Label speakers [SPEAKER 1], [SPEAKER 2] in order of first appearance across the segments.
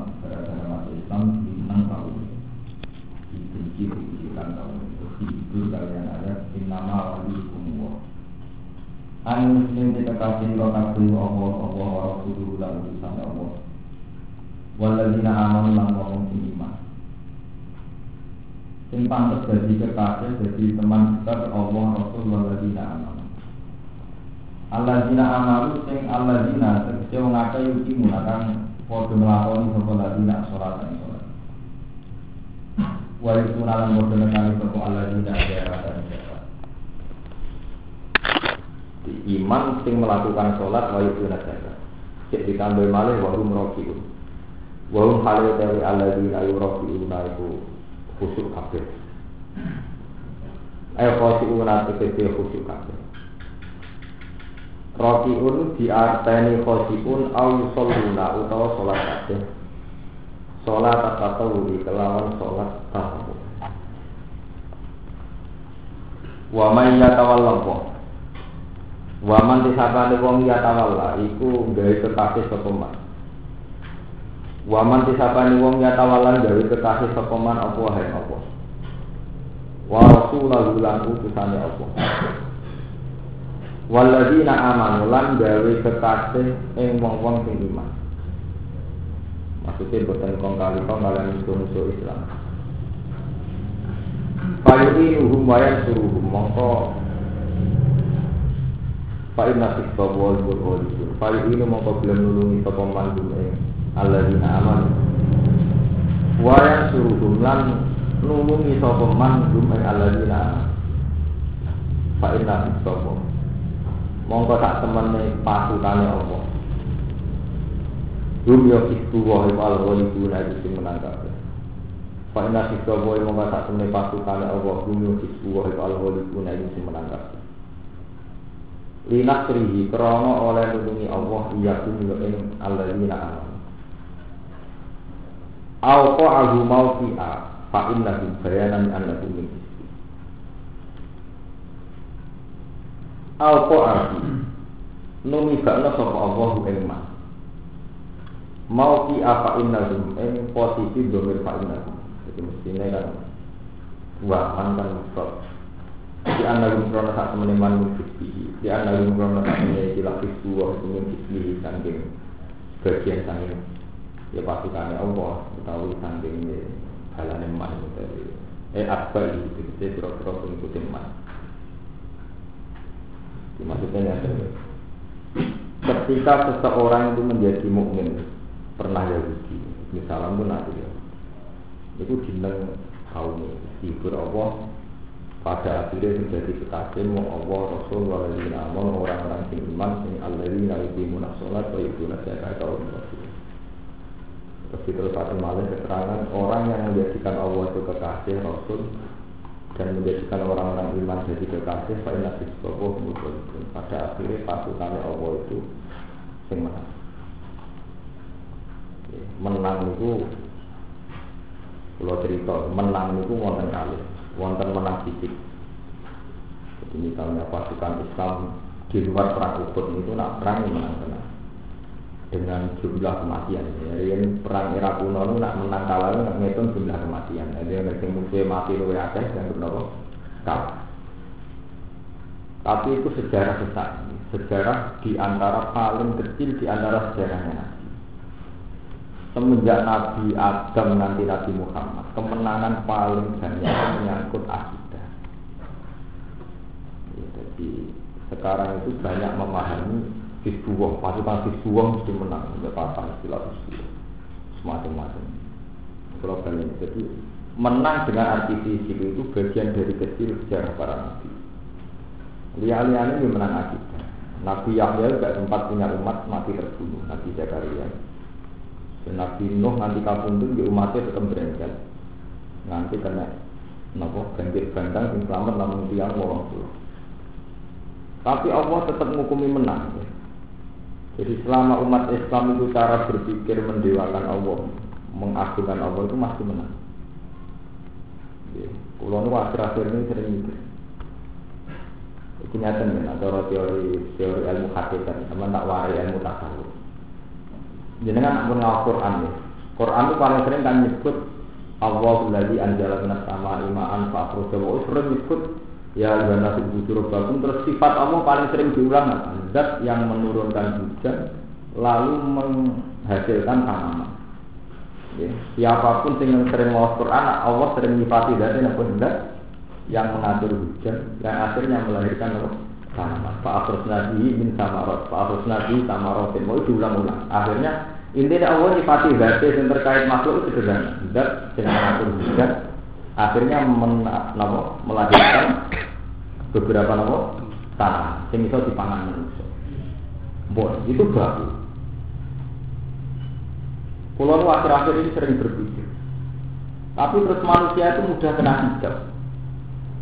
[SPEAKER 1] Islam gara-gara masuk Islam dimenang tahu dibenci dibencikan tahu dihibur kalian ayat innama waliukum wa An muslim kasih lo kabeh Allah Allah wa rasuluhu lan utusan Allah Waladina amanu lan wong iman Sing pantes dadi kekasih dadi teman dekat Allah Rasul waladina amanu Alladzina amalu sing alladzina tegese wong akeh yuki munakan padha nglakoni sapa alladzina salat ing salat. Wa yusunalan padha nekani sapa alladzina jaratan jarat. Di iman sing melakukan salat wa yusuna jarat. Cek ditambah malih wa hum rakiun. Wa hum halu tawi alladzina yurakiuna iku khusyuk kabeh. Ayo khosiuna tegese khusyuk kabeh. Rokiun diarteni khosiun au yusalluna utawa sholat kabeh. Sholat tatawuri kelawan sholat tahu. Wa man yatawalla apa? Wa man disabane wong yatawalla iku gawe kekasih sapa man. Wa man disabane wong yatawalla gawe kekasih sapa apa hae apa. Wa rasulahu lan utusane apa. Waladina amanu lan gawe kekasih ing wong-wong sing iman. Maksudnya boten kong kali kong kalian musuh-musuh Islam. Fayu'inuhum wa yansuruhum mongko. Fa'in nasib bawa al-Qur'an Fayu'inu mongko belum nulungi sapa mandum ing Alladzina amanu. Wa yansuruhum lan nulungi sapa mandum ing Alladzina amanu. Fa'in nasib bawa mongko sak temene pasutane apa Rum yo iku wae wal waliku nek sing menang kabeh. Pak inna sika wae mongko sak temene pasutane apa rum yo iku wae wal waliku nek sing menang kabeh. Linasrihi krana oleh nulungi Allah iya kumyo ing alladzina amanu. Au qa'ahu mawfi'a fa inna bayanan annahu min Alko arti Numi bakna sapa Allah ing ma Mau ki apa ing posisi domir fa innahum Jadi mestinya kan Wahan kan mustad Di annahum krono sak temene man mufisbihi Di annahum krono sak temene ikilah fisbu wa hukumin fisbihi Sangking bagian sangking Ya pasukannya Allah Utawi sangking Halane man Eh akbar itu? Jadi kira-kira pengikutin man maksudnya yang ketika seseorang itu menjadi mukmin pernah Yahudi misalnya pun nanti ya. Itu dineng kaum hibur Allah pada akhirnya menjadi kekasih mau Allah Rasul waladina amal orang-orang yang iman yang alladzina yuqimuna sholat wa yuqimuna zakat kaum Rasul terus terus satu malah keterangan orang yang menjadikan Allah itu kekasih Rasul dan menjadikan orang-orang iman jadi kekasih Pak Nasib Sopo pada akhirnya pasukannya Allah itu sing menang. Menang itu kalau cerita menang itu wonten kali wonten menang fisik jadi misalnya pasukan Islam di luar perang Uhud itu nak perang menang menang dengan jumlah kematian. Jadi perang era kuno itu nak menang kalah nak ngitung jumlah kematian. Jadi yang sing musuh mati luwe akeh dan berapa kalah. Tapi itu sejarah besar, sejarah di antara paling kecil di antara sejarahnya Nabi. Semenjak Nabi Adam nanti Nabi Muhammad, kemenangan paling banyak menyangkut akidah. Ya, jadi sekarang itu banyak memahami Hizbullah, pasukan Hizbullah mesti menang, udah pasang istilah Hizbullah, semacam-macam. Kalau kalian jadi menang dengan arti fisik itu bagian dari kecil sejarah para nabi. Lihat-lihat ini menang akidah. Nabi Yahya tidak sempat punya umat mati terbunuh, Nabi Zakaria. Dan Nabi Nuh nanti kampung itu di umatnya tetap berengkel. Nanti kena nopo banjir bandang yang selamat namun tiang orang Tapi Allah tetap menghukumi menang. Jadi selama umat Islam itu cara berpikir mendewakan Allah, mengagungkan Allah itu masih menang. Kalau nu akhir-akhir ini sering mikir. Itu nyata nih, atau teori teori ilmu hakikat, teman tak warai ilmu tasawuf. Jadi kan ampun ngawal Quran ya. Quran itu paling sering kan nyebut Allah lagi anjala minas sama imaan Jawa sering nyebut ya dan nasib bujur bakum terus sifat Allah paling sering diulang zat yang menurunkan hujan lalu menghasilkan tanaman. Ya. siapa pun yang sering mau Quran Allah sering nyifati dari apa zat yang mengatur hujan yang akhirnya melahirkan tanaman. Pak Afrus Nabi min samarot Pak Afrus Nabi samarotin. Mau diulang-ulang. Akhirnya intinya Allah nyifati zat yang terkait makhluk itu sederhana. Zat yang mengatur hujan akhirnya men, melahirkan beberapa namo tanah yang bisa dipangan manusia. Bon, itu baru. Pulau akhir-akhir ini sering berpikir. Tapi terus manusia itu mudah kena hijab.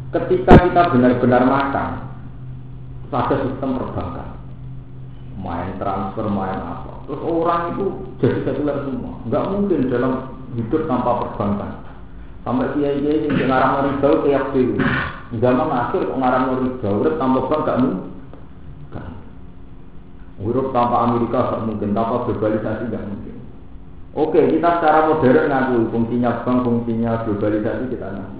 [SPEAKER 1] Ketika kita benar-benar makan, ada sistem perbankan. Main transfer, main apa. Terus orang itu jadi sekuler semua. Enggak mungkin dalam hidup tanpa perbankan. Sampai kiai kiai yang ngarang riba kayak dewi. Zaman akhir ngarang riba, urip tanpa bank gak mungkin. Urip tanpa Amerika gak mungkin, tanpa globalisasi gak mungkin. Oke, kita secara modern ngaku fungsinya bank, fungsinya globalisasi kita ngaku.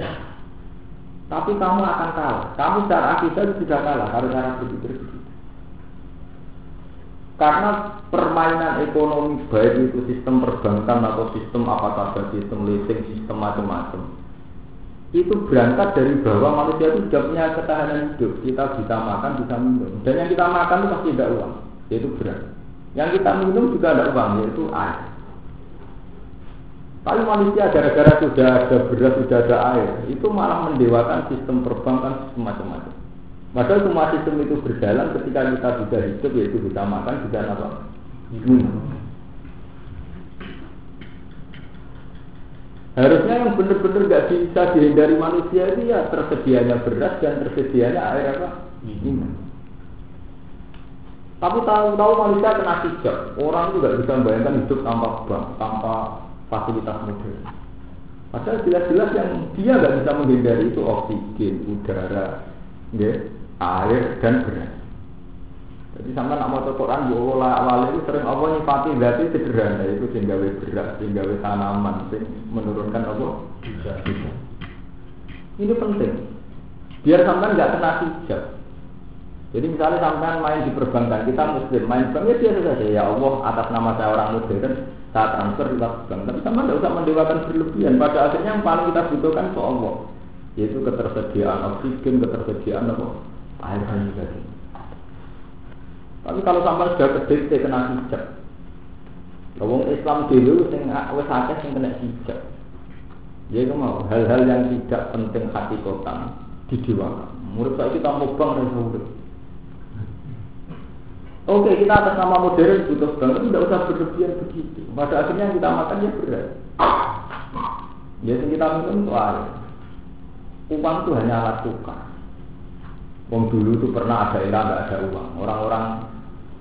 [SPEAKER 1] Tapi kamu akan kalah. Kamu secara akidah sudah kalah karena cara berpikir. Karena permainan ekonomi baik itu sistem perbankan atau sistem apa saja, sistem leasing, sistem macam-macam. Itu berangkat dari bahwa manusia itu sudah punya ketahanan hidup. Kita bisa makan, bisa minum. Dan yang kita makan itu pasti ada uang, yaitu beras. Yang kita minum juga ada uang, yaitu air. Tapi manusia gara-gara sudah ada beras, sudah ada air, itu malah mendewakan sistem perbankan, sistem macam-macam. Padahal semua sistem itu berjalan ketika kita bisa hidup yaitu bisa makan, bisa apa? Minum. Harusnya yang benar-benar nggak bisa dihindari manusia itu ya tersedianya beras dan tersedianya air apa? Minum. Tapi tahu-tahu manusia kena hijab. Orang nggak bisa membayangkan hidup tanpa bank, tanpa fasilitas modern. Padahal jelas-jelas yang dia nggak bisa menghindari itu oksigen, udara, ya, air dan beras. Jadi sama nak mau Quran yo awal itu sering apa nyifati berarti sederhana itu sehingga beras, sehingga tanaman, sing menurunkan apa? Bisa. Ini penting. Biar sampai nggak kena hijab. Jadi misalnya sampai main di perbankan, kita muslim, main bank ya biasa saja. Ya Allah, atas nama saya orang modern, saya transfer di bank. Tapi sama tidak usah mendewakan berlebihan. Pada akhirnya yang paling kita butuhkan ke Allah, yaitu ketersediaan oksigen, ketersediaan apa? Air mani tadi. Tapi kalau sampai sudah gede, saya kena hijab. Wong Islam dulu sing wis akeh sing kena hijab. Ya itu mau hal-hal yang tidak penting hati kota didewakan. Menurut saya kita mau bang dan urip. Oke, kita atas nama modern butuh tapi tidak usah berlebihan begitu. Pada akhirnya yang kita makan ya berat. Ya, kita minum itu air. Uang itu hanya alat tukar. Wong dulu itu pernah ada era nggak ada uang. Orang-orang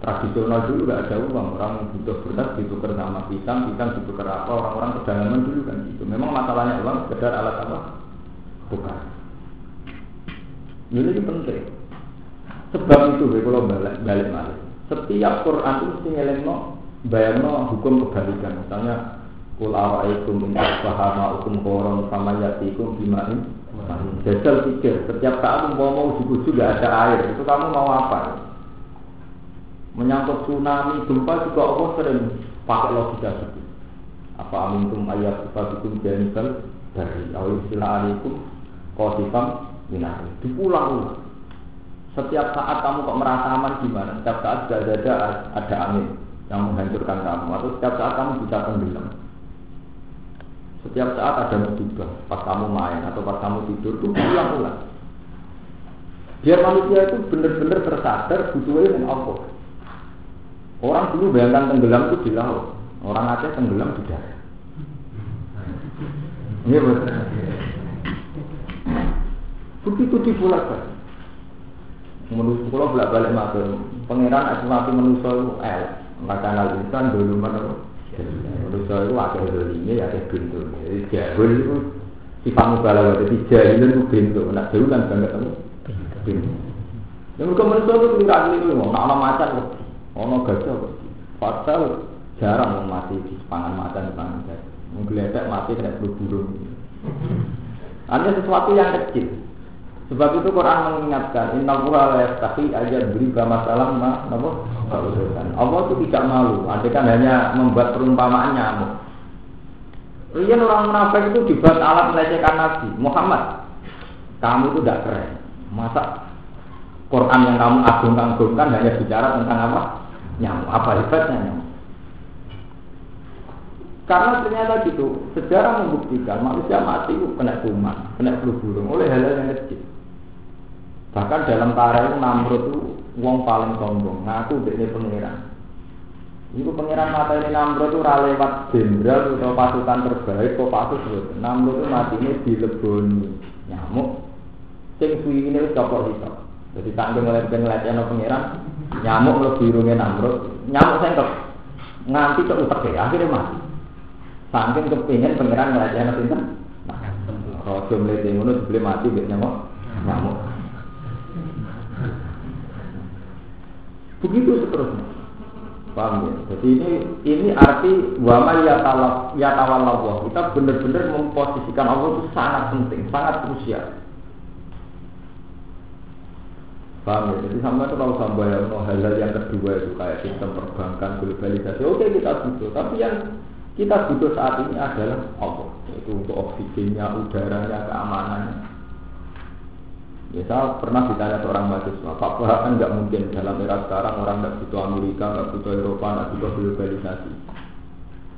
[SPEAKER 1] tradisional dulu nggak ada uang. Orang butuh beras ditukar sama pisang, pisang ditukar apa. Orang-orang pedalaman dulu kan gitu. Memang masalahnya uang sekedar alat apa? Tukar. Ini penting. Sebab itu, kalau balik balik balik. Setiap Quran itu mesti ngelengno, bayangno hukum kebalikan. Misalnya, Kul ara'aikum in asbaha hukum koron sama yatikum Jajal pikir, setiap saat mau mau uji juga ada air, itu kamu mau apa? Menyangkut tsunami, gempa juga Allah sering pakai logika itu. Apa amintum ayat sifatikum janibal dari awal istilah alikum kosifam minari. Dipulang-ulang. Setiap saat kamu kok merasa aman gimana? Setiap saat sudah ada, ada angin yang menghancurkan kamu, atau setiap saat kamu bisa tenggelam. Setiap saat ada musibah, pas kamu main atau pas kamu tidur tuh ulang-ulang. Biar manusia itu benar-benar tersadar butuhnya dengan Allah. Orang dulu bayangkan tenggelam itu di laut, orang Aceh tenggelam di darat. Iya betul. Begitu dipulak balik. Menurut pulau bolak balik matur, pangeran asmati manusia itu el, maka insan dulu mana Manusia itu ada dolime, ada bintu. Jadi jahul itu sifat mubalaghah. Jadi jahil itu bintu. Nak jahul kan banget kamu bintu. Mereka manusia itu kira kira itu, nak ada macan, ada gajah, pasal Jarang mau mati di pangan macan pangan gajah. Menggeledak mati kena burung. Hanya sesuatu yang kecil. Sebab itu Quran mengingatkan Inna Allah la yastahi aja beri masalah ma napa Allah itu tidak malu, andai kan hanya membuat perumpamaan nyamuk. Rian orang munafik itu dibuat alat melecehkan Nabi Muhammad. Kamu itu tidak keren. Masa Quran yang kamu agung-agungkan hanya bicara tentang apa? Nyamuk. Apa hebatnya nyamuk? Karena ternyata gitu, sejarah membuktikan manusia mati itu kena kuman, kena flu burung oleh hal-hal yang kecil. Bahkan dalam tarikh Namrud itu wong paling sombong, ngaku dia pengiran. Itu pengiran mata ini Namrud itu lewat jenderal atau pasukan terbaik, kok pasukan Namrud itu mati ini dileboni nyamuk. Sing suwi ini wis copot itu. Jadi tanggung mulai pengelatihan pengiran, nyamuk lebih irungnya Namrud, nyamuk sengkep nganti cok utek ya, akhirnya mati. Saking kepingin pangeran ngelajah nabi kan. Rojo melihat ngono sebelum mati biar nyamuk. Nyamuk. Begitu seterusnya. Paham ya? Jadi ini ini arti wama ya talab ya tawallah. Kita benar-benar memposisikan Allah itu sangat penting, sangat krusial. Paham ya? Jadi sama itu kalau sampai hal-hal yang kedua itu kayak sistem perbankan, globalisasi. Oke kita butuh, tapi yang kita butuh saat ini adalah Allah, itu untuk oksigennya, udaranya, keamanannya. Ya, pernah ditanya seorang mahasiswa, Pak Bahak kan nggak mungkin dalam era sekarang orang nggak butuh Amerika, nggak butuh Eropa, nggak butuh globalisasi.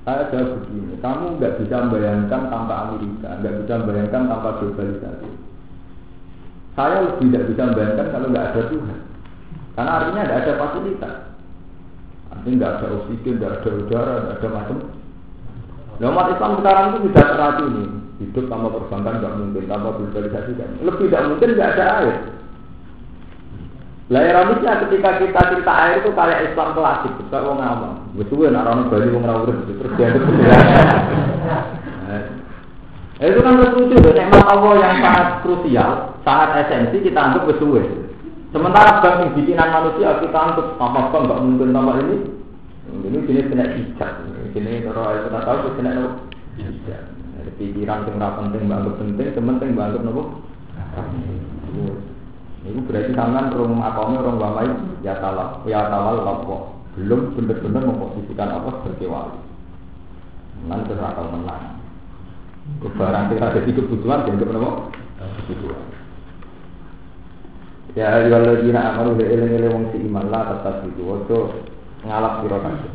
[SPEAKER 1] Saya jawab begini, kamu nggak bisa membayangkan tanpa Amerika, nggak bisa membayangkan tanpa globalisasi. Saya lebih tidak bisa membayangkan kalau nggak ada Tuhan. Karena artinya nggak ada fasilitas. Artinya nggak ada oksigen, nggak ada udara, nggak ada macam Nah, Islam sekarang itu tidak teracuni. Hidup tanpa perbankan nggak mungkin, tanpa globalisasi kan. Lebih tidak mungkin nggak ada air. Lah ironisnya ketika kita cerita air itu kayak Islam klasik, kita mau ngomong. Betul kan orang Bali mau ngawur terus dia itu nah, itu kan lucu tuh, nikmat Allah yang sangat krusial, sangat esensi kita anggap betul. Sementara bagi bikinan manusia kita anggap apa apa nggak mungkin tanpa ini. Ini jenis kena hijab. Kalau aku tak tahu kena nopo. Pikiran yang nggak penting, banget penting, penting banget nopo. Ini berarti tangan rum akomnya orang wamai ya talak, ya tawal lapo. Belum benar-benar memposisikan apa sebagai wali. Nanti akan menang. Kebarang kita ada di kebutuhan, dianggap nopo. Kebutuhan. Ya, kalau dina amalu le eling-eling wong si iman lah tetap itu. Waktu ngalap sira kabeh.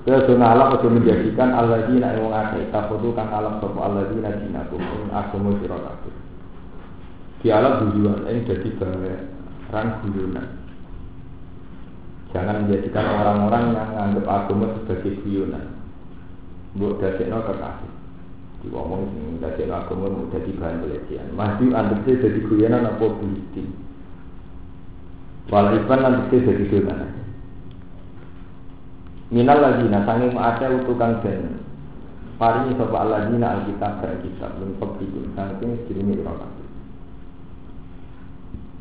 [SPEAKER 1] Terus ngalap aja menjadikan alladzina yang wong akeh kafudu kang ngalap sapa alladzina dinakum ing agama sira kabeh. Dialog tujuan ini jadi barang guyonan. Jangan menjadikan orang-orang yang menganggap agama sebagai guyonan. Mbok dadekno kekasih. Diomong sing dadekno agama mau dadi bahan pelecehan. Masih antese dadi guyonan apa politik. Walau iban nanti jadi dosa Minal ladina sanging ada utukan den paringi sapa alladzina alkitab dan kitab min qablikum sanging sedurunge ira kabeh.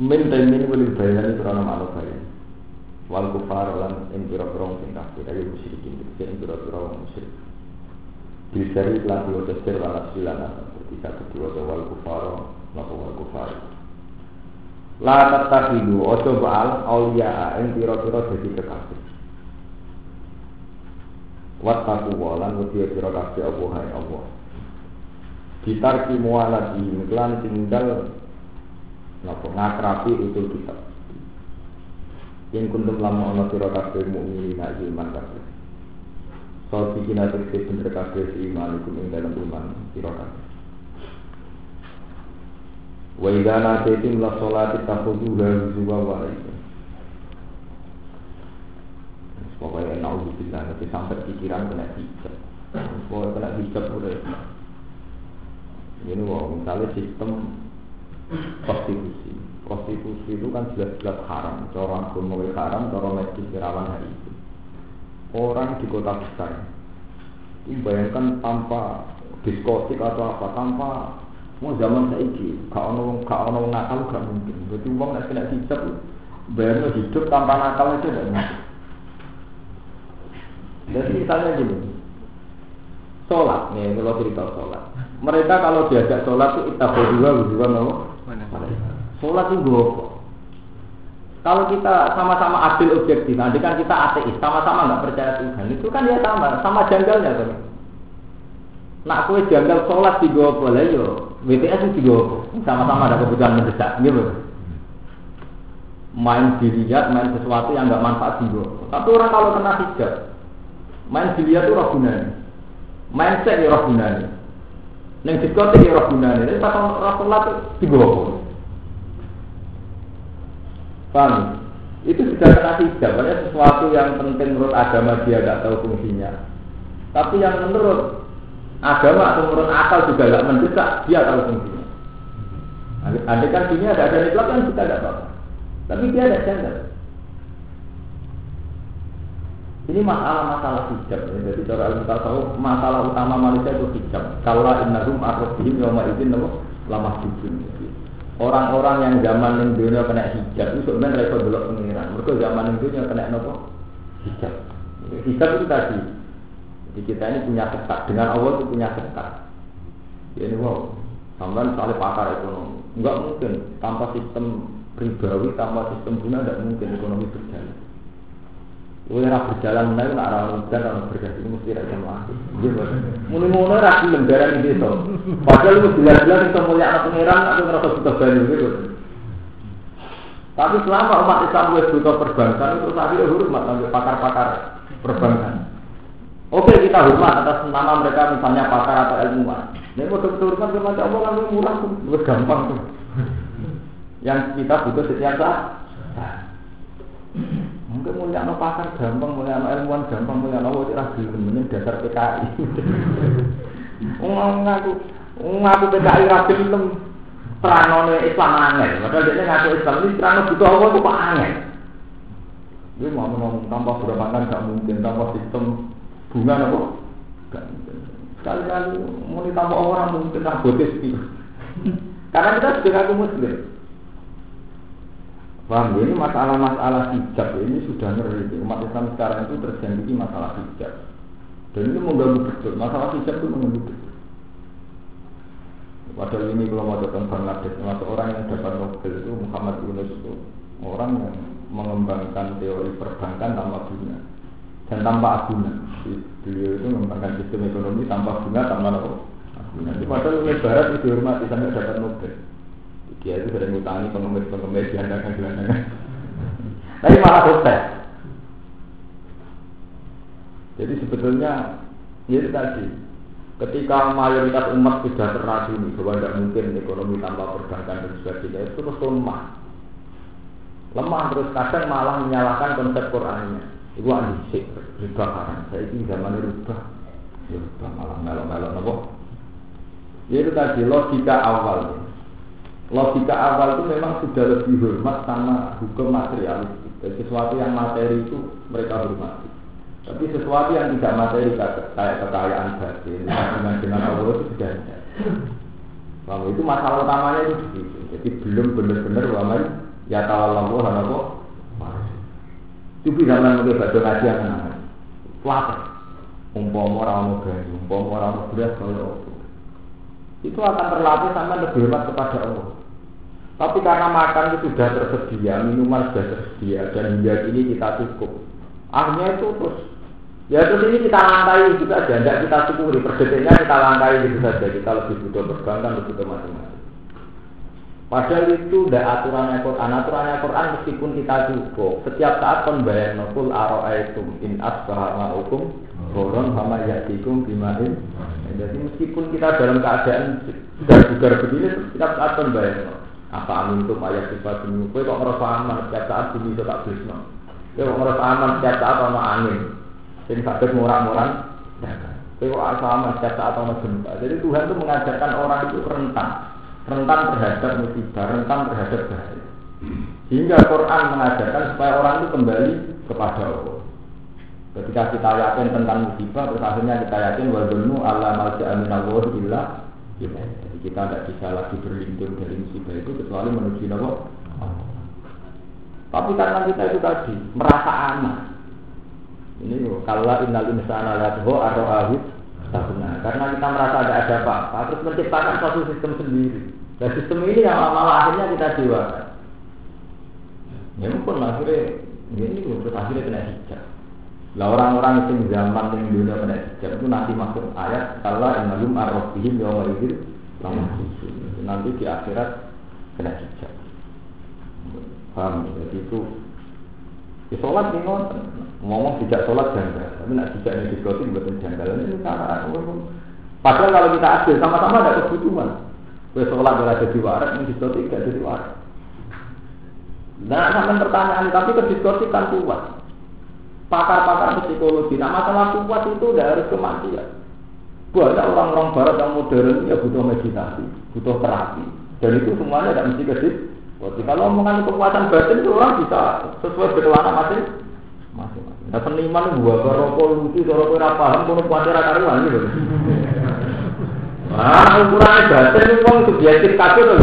[SPEAKER 1] Min temin wali bayani krana malu bayan. Wal kufar lan ing pira-pira sing kafir dari musyrikin ing pira-pira musyrik. Disari lan dua tesir lan silana ketika kedua wal kufar napa wal kufar. La tatahidu ojo baal aulia ing pira-pira dadi kekasih. Wattaku walan wedi sira kabeh apa hai Allah. Ditarki mualati iklan tinggal napa ngakrapi utul kitab. Yang kuntum lama ana sira kabeh mukmin iman kabeh. Soal bikin atau bener kabeh iman ikum ing dalam iman sira kabeh. Wa idza nataitum la sholati takhudhuha huzuwa wa Pokoknya naudzubillah nanti sampai pikiran kena hijab. Pokoknya kena hijab udah. Ini wah misalnya sistem prostitusi. Prostitusi itu kan jelas-jelas haram. Orang agama haram, orang medis kerawan hari itu. Orang di kota besar, ini bayangkan tanpa diskotik atau apa, tanpa mau zaman saiki, gak ono gak ono nakal gak mungkin. Berarti uang nak kena hijab, bayangkan hidup tanpa nakal itu tidak mungkin. Jadi misalnya gini, sholat nih kalau cerita sholat. Mereka kalau diajak sholat itu kita berdua berdua mau. Sholat itu gue Kalau kita sama-sama adil objektif, nanti kan kita ateis, sama-sama nggak percaya Tuhan, itu kan ya sama, sama janggalnya kan. Nak kue janggal sholat di gue boleh yo, WTS di gue sama-sama ada kebutuhan mendesak, gitu. Main dilihat, main sesuatu yang nggak manfaat gue. Tapi orang kalau kena hijab, main dilihat tuh roh gunanya, main set ya roh gunanya, neng diskotik ya roh gunanya. Jadi pas roh sholat tuh di gue Paham? Itu sudah kena banyak sesuatu yang penting menurut agama dia tidak tahu fungsinya. Tapi yang menurut agama atau menurut akal juga tidak mendesak, dia tahu fungsinya. Andai kan dunia ada ada nikmat kan kita tidak apa-apa. Tapi dia ada janggal. Ini masalah-masalah hijab. Ya. Jadi cara ilmu tahu masalah utama manusia itu hijab. Kalau innahum arrobihim yawma izin lama hijab. Orang-orang yang zaman yang dunia kena hijab itu sebenarnya mereka belok pengiran. Mereka zaman yang dunia kena nopo hijab. Hijab itu tadi. Jadi kita ini punya ketat. Dengan Allah itu punya ketat. Ya ini wow. Sampai misalnya pakar ekonomi. Enggak mungkin tanpa sistem ribawi, tanpa sistem guna tidak mungkin ekonomi berjalan. Ora berjalan menawi nak ora udan ora bergas itu mesti ra jam mati. Nggih, Bos. Iki to. Padahal lu jelas-jelas iso mulia anak pangeran aku ngerasa butuh banyu gitu. Tapi selama umat Islam wis butuh perbankan itu akhirnya hormat sampai pakar-pakar perbankan. Oke kita hormat atas nama mereka misalnya pakar atau ilmuwan. Ini mau hormat sama Allah kan murah tuh, gampang tuh. Yang kita butuh setiap saat. Mungkin mulia no pakar gampang, mulia no ilmuwan gampang, mulia no wajib ragu mending dasar PKI. Ngaku ngaku PKI ragu film terang Islam angin. Padahal dia ngaku Islam ini terang butuh Allah itu pak angin. Dia mau ngomong tanpa berbankan gak mungkin, tanpa sistem bunga nopo. Sekali-kali mau ditambah orang mungkin tak botis Karena kita sudah ngaku muslim. Paham ini masalah-masalah hijab ini sudah ngeri. Umat Islam sekarang itu terjadi masalah hijab. Dan itu mengganggu betul. Masalah hijab itu mengganggu betul. Padahal ini kalau mau datang Bangladesh, termasuk orang yang dapat Nobel itu Muhammad Yunus itu orang yang mengembangkan teori perbankan tanpa bunga dan tanpa agunan. Beliau itu mengembangkan sistem ekonomi tanpa bunga, tanpa? Agunan. Padahal oleh Barat itu dihormati sampai dapat Nobel. Dia itu sering ngutangi pengemis-pengemis diandakan gelandangan. Tapi malah sukses. Jadi sebetulnya ya itu tadi. Ketika mayoritas umat sudah terracuni bahwa tidak mungkin ekonomi tanpa perbankan dan sebagainya itu terus lemah. Lemah terus kadang malah menyalahkan konsep Qurannya. Itu anjing riba karang saya ini zaman rubah ya rubah malah melok-melok nopo. Ya itu tadi logika awal logika awal itu memang sudah lebih hormat sama hukum materialistik. Dan sesuatu yang materi itu mereka hormati. Tapi sesuatu yang tidak materi kayak kekayaan batin, dengan dengan Allah itu sudah ada. Lalu itu masalah utamanya itu begitu. Jadi belum benar-benar waman ya tawallahu hanako itu bisa mengambil baca ngaji yang menang. Lapar. Umpama orang mau gaji, umpama orang mau beras kalau itu akan terlatih sama lebih hormat kepada Allah. Tapi karena makan itu sudah tersedia, minuman sudah tersedia, dan hingga ini kita cukup. Akhirnya itu terus, ya terus ini kita langkai gitu saja, tidak kita syukuri. Per detiknya kita langkai gitu saja, kita lebih butuh perbankan, lebih butuh macam-macam. Padahal itu tidak aturannya Quran. Aturannya Quran meskipun kita cukup, setiap saat pembayar nukul aro'aitum in asbaha ma'ukum Boron sama yatikum bimain Jadi meskipun kita dalam keadaan sudah juga begini, setiap saat pembayar apa amin tuh ayat sifat ini? Kue kok ngerasa aman setiap saat bumi itu tak berisno kue kok ngerasa aman setiap saat ono angin? Ini sakit murah-murah kue kok asa aman setiap saat ono gempa? Jadi Tuhan itu mengajarkan orang itu rentan. Rentan terhadap musibah rentan terhadap bahaya. Sehingga Quran mengajarkan supaya orang itu kembali kepada Allah. Ketika kita yakin tentang musibah terus akhirnya kita yakin wadunu Allah malja amin Allah illa Kita tidak bisa lagi berlindung dari musibah itu kecuali menuju Allah. Tapi karena kita itu tadi merasa aman, Ini loh, kalau innal insana atau ahud tahuna. Karena kita merasa ada ada apa-apa, terus menciptakan satu sistem sendiri. Dan sistem ini yang malah akhirnya kita jiwakan. Ya mungkin akhirnya ya ini loh, terus akhirnya kena hijab. Lah orang-orang itu zaman yang dunia kena hijab itu nanti masuk ayat kalau innalum arrofihim yawma lama Nanti di akhirat kena hijab. Paham? Jadi itu Ya sholat nih ngomong tidak sholat janggal, tapi nak tidak ini diskotik betul janggal ini cara Padahal kalau kita adil sama-sama ada kebutuhan. Kue sholat gak jadi warak, ini diskotik gak jadi warak. Nah, sampai pertanyaan tapi ke diskotik kan kuat. Pakar-pakar psikologi, nah masalah kuat itu udah harus kematian. Banyak orang-orang barat yang modern ya butuh meditasi, butuh terapi. Dan itu semuanya tidak mesti ke jadi kalau omongan kekuatan batin itu orang bisa sesuai berkelana masing masing. Nah seniman gua rokok lucu, rokok ora paham, kono kuatir karuan gitu. Ah, ukurannya batin itu wong subjektif kabeh to.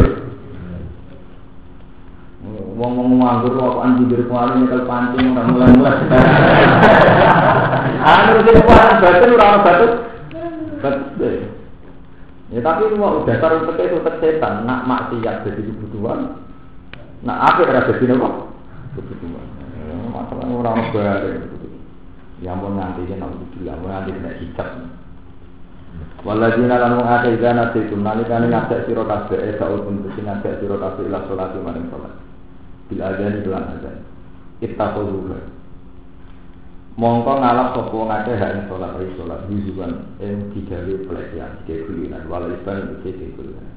[SPEAKER 1] Wong ngomong nganggur rokok anji diri kuali nyekel pancing ora mulai-mulai. Ah, nek kekuatan batin ora ono batin. Batin. Ya tapi itu mau dasar untuk itu setan, nak maksiat jadi kebutuhan, Nah, akhir ada jadi apa? Kebutuhan. Masalah orang balik. Ya mau nanti dia nanti gila, mau nanti tidak hijab. Waladina lalu ada idana itu nalikane ngajak sira kabeh eh saul pun sing ngajak sira kabeh ila salat maring salat. Bil adzan lan adzan. Ittaqullah. Mongko ngalap sapa ngake hak ing salat ri salat hizuban ing digawe pelecehan kegulinan wala iban iki kegulinan.